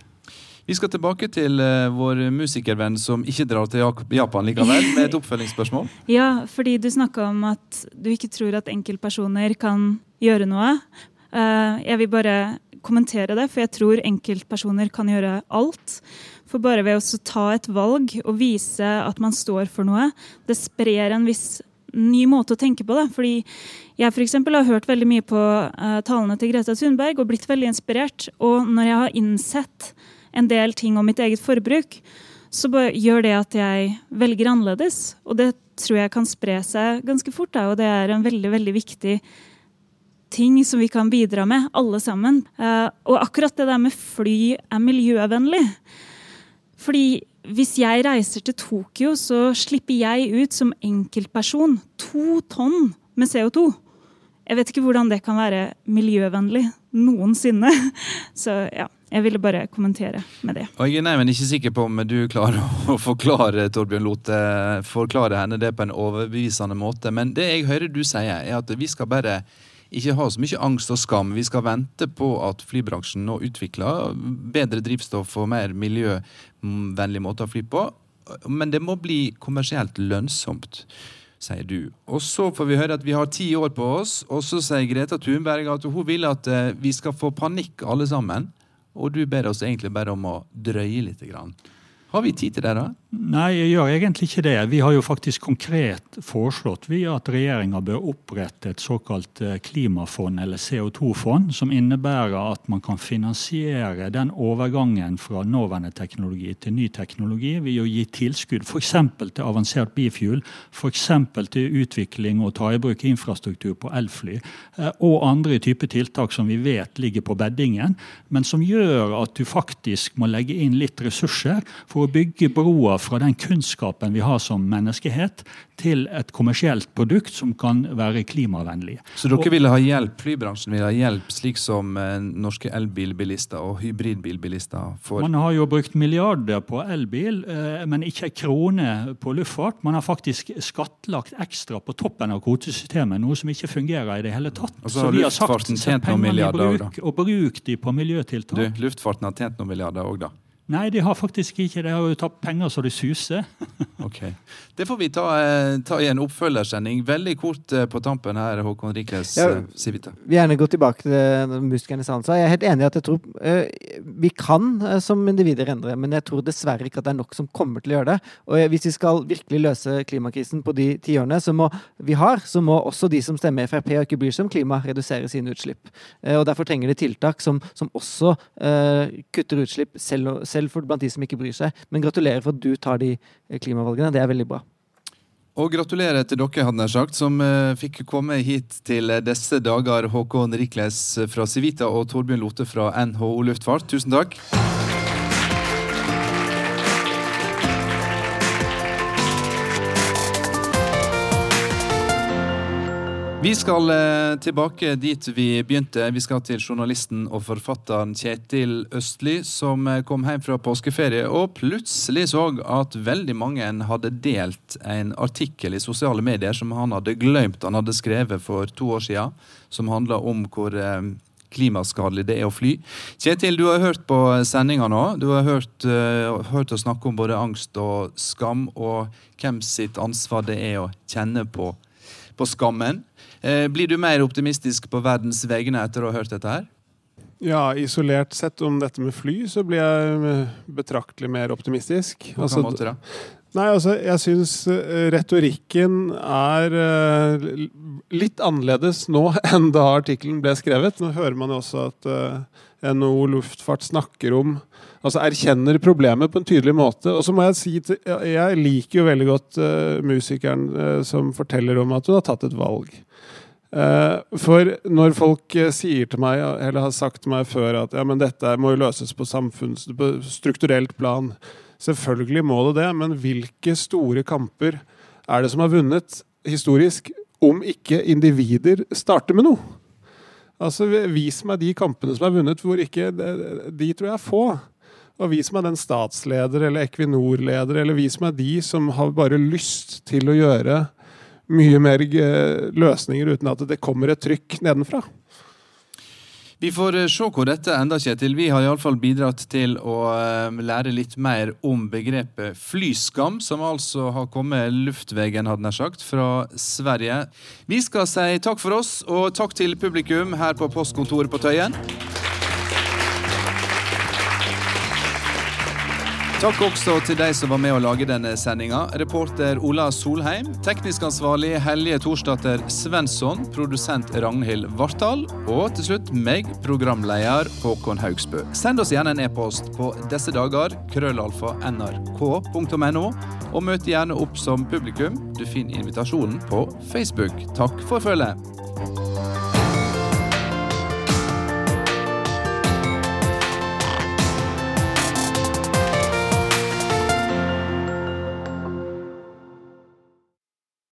Vi skal tilbake til eh, vår musikervenn som ikke drar til Japan likevel, med et oppfølgingsspørsmål. Ja, fordi du snakka om at du ikke tror at enkeltpersoner kan gjøre noe. Eh, jeg vil bare kommentere det, for jeg tror enkeltpersoner kan gjøre alt. For bare ved å ta et valg og vise at man står for noe, det sprer en viss ny måte å tenke på det. Fordi jeg for eksempel, har hørt veldig mye på uh, talene til Greta Thunberg og blitt veldig inspirert. Og når jeg har innsett en del ting om mitt eget forbruk, så gjør det at jeg velger annerledes. Og det tror jeg kan spre seg ganske fort, da, og det er en veldig, veldig viktig ting som vi kan bidra med, alle sammen. Eh, og akkurat det der med fly er miljøvennlig. Fordi hvis jeg reiser til Tokyo, så slipper jeg ut som enkeltperson to tonn med CO2. Jeg vet ikke hvordan det kan være miljøvennlig noensinne. Så ja, jeg ville bare kommentere med det. Og jeg er nei, men ikke sikker på om du klarer å forklare Torbjørn Lote, forklare henne det på en overbevisende måte. Men det jeg hører du sier, er at vi skal bare ikke ha så mye angst og skam. Vi skal vente på at flybransjen nå utvikler bedre drivstoff og mer miljøvennlig måte å fly på. Men det må bli kommersielt lønnsomt, sier du. Og så får vi høre at vi har ti år på oss, og så sier Greta Thunberg at hun vil at eh, vi skal få panikk alle sammen. Og du ber oss egentlig bare om å drøye litt. Har vi tid til det, da? Nei, jeg gjør egentlig ikke det. Vi har jo faktisk konkret foreslått vi at regjeringa bør opprette et såkalt eh, klimafond, eller CO2-fond, som innebærer at man kan finansiere den overgangen fra nåværende teknologi til ny teknologi ved å gi tilskudd f.eks. til avansert bifuel, f.eks. til utvikling og ta i bruk infrastruktur på elfly, eh, og andre typer tiltak som vi vet ligger på beddingen, men som gjør at du faktisk må legge inn litt ressurser for å bygge broer fra den kunnskapen vi har som menneskehet, til et kommersielt produkt som kan være klimavennlig. Så dere ville ha hjelp, flybransjen ville ha hjelp, slik som eh, norske elbilbilister og hybridbilbilister får? Man har jo brukt milliarder på elbil, eh, men ikke en krone på luftfart. Man har faktisk skattlagt ekstra på toppen av kvotesystemet, noe som ikke fungerer i det hele tatt. Og så har vi har sagt luftfarten tjent noen milliarder òg, da. og bruk de på miljøtiltak. Du, luftfarten har tjent noen milliarder òg, da. Nei, de har faktisk ikke. De har jo tatt penger så det suser. okay. Det får vi ta, eh, ta i en oppfølgersending. Veldig kort eh, på tampen her, Håkon Rikles Ja, eh, Civita. vil gjerne gå tilbake til det musikernes ansvar. Jeg er helt enig i at jeg tror vi kan som individer endre, men jeg tror dessverre ikke at det er nok som kommer til å gjøre det. Og hvis vi skal virkelig løse klimakrisen på de tiårene som vi har, så må også de som stemmer Frp og ikke bryr seg om klima, redusere sine utslipp. Og Derfor trenger de tiltak som, som også uh, kutter utslipp, selv, selv for blant de som ikke bryr seg. Men gratulerer for at du tar de eh, klimavalgene. Det er veldig bra. Og gratulerer til dere, hadde jeg sagt, som eh, fikk komme hit til eh, disse dager. Håkon Rikles fra Civita og Torbjørn Lote fra NHO Luftfart. Tusen takk. Vi skal eh, tilbake dit vi begynte. Vi skal til journalisten og forfatteren Kjetil Østli, som eh, kom hjem fra påskeferie og plutselig så at veldig mange hadde delt en artikkel i sosiale medier som han hadde glemt han hadde skrevet for to år siden, som handla om hvor eh, klimaskadelig det er å fly. Kjetil, du har hørt på sendinga nå. Du har hørt, uh, hørt oss snakke om både angst og skam, og hvem sitt ansvar det er å kjenne på, på skammen. Eh, blir du mer optimistisk på verdens vegne etter å ha hørt dette her? Ja, isolert sett om dette med fly, så blir jeg eh, betraktelig mer optimistisk. På hvilken altså, måte da? Nei, altså, jeg syns eh, retorikken er litt annerledes nå enn da artikkelen ble skrevet. Nå hører man jo også at NHO Luftfart snakker om Altså erkjenner problemet på en tydelig måte. Og så må jeg si til, Jeg liker jo veldig godt musikeren som forteller om at hun har tatt et valg. Eh, for når folk eh, sier til meg, eller har sagt til meg før at ja, men dette må jo løses på, samfunns, på strukturelt plan Selvfølgelig må det det, men hvilke store kamper er det som har vunnet historisk, om ikke individer starter med noe? Altså, Vis meg de kampene som er vunnet hvor ikke De tror jeg er få. Og vis meg den statsleder eller Equinor-leder, eller vis meg de som har bare lyst til å gjøre mye mer eh, løsninger uten at det kommer et trykk nedenfra. Vi får eh, se hvor dette ender, Kjetil. Vi har iallfall bidratt til å eh, lære litt mer om begrepet flyskam, som altså har kommet luftveien, hadde nær sagt, fra Sverige. Vi skal si takk for oss, og takk til publikum her på postkontoret på Tøyen. Takk også til de som var med å lage denne sendinga. Reporter Ola Solheim. Teknisk ansvarlig Hellige Torsdatter Svensson. Produsent Ragnhild Vartdal. Og til slutt meg, programleder Håkon Haugsbø. Send oss gjerne en e-post på disse dager, krøllalfa nrk.no, og møt gjerne opp som publikum. Du finner invitasjonen på Facebook. Takk for følget.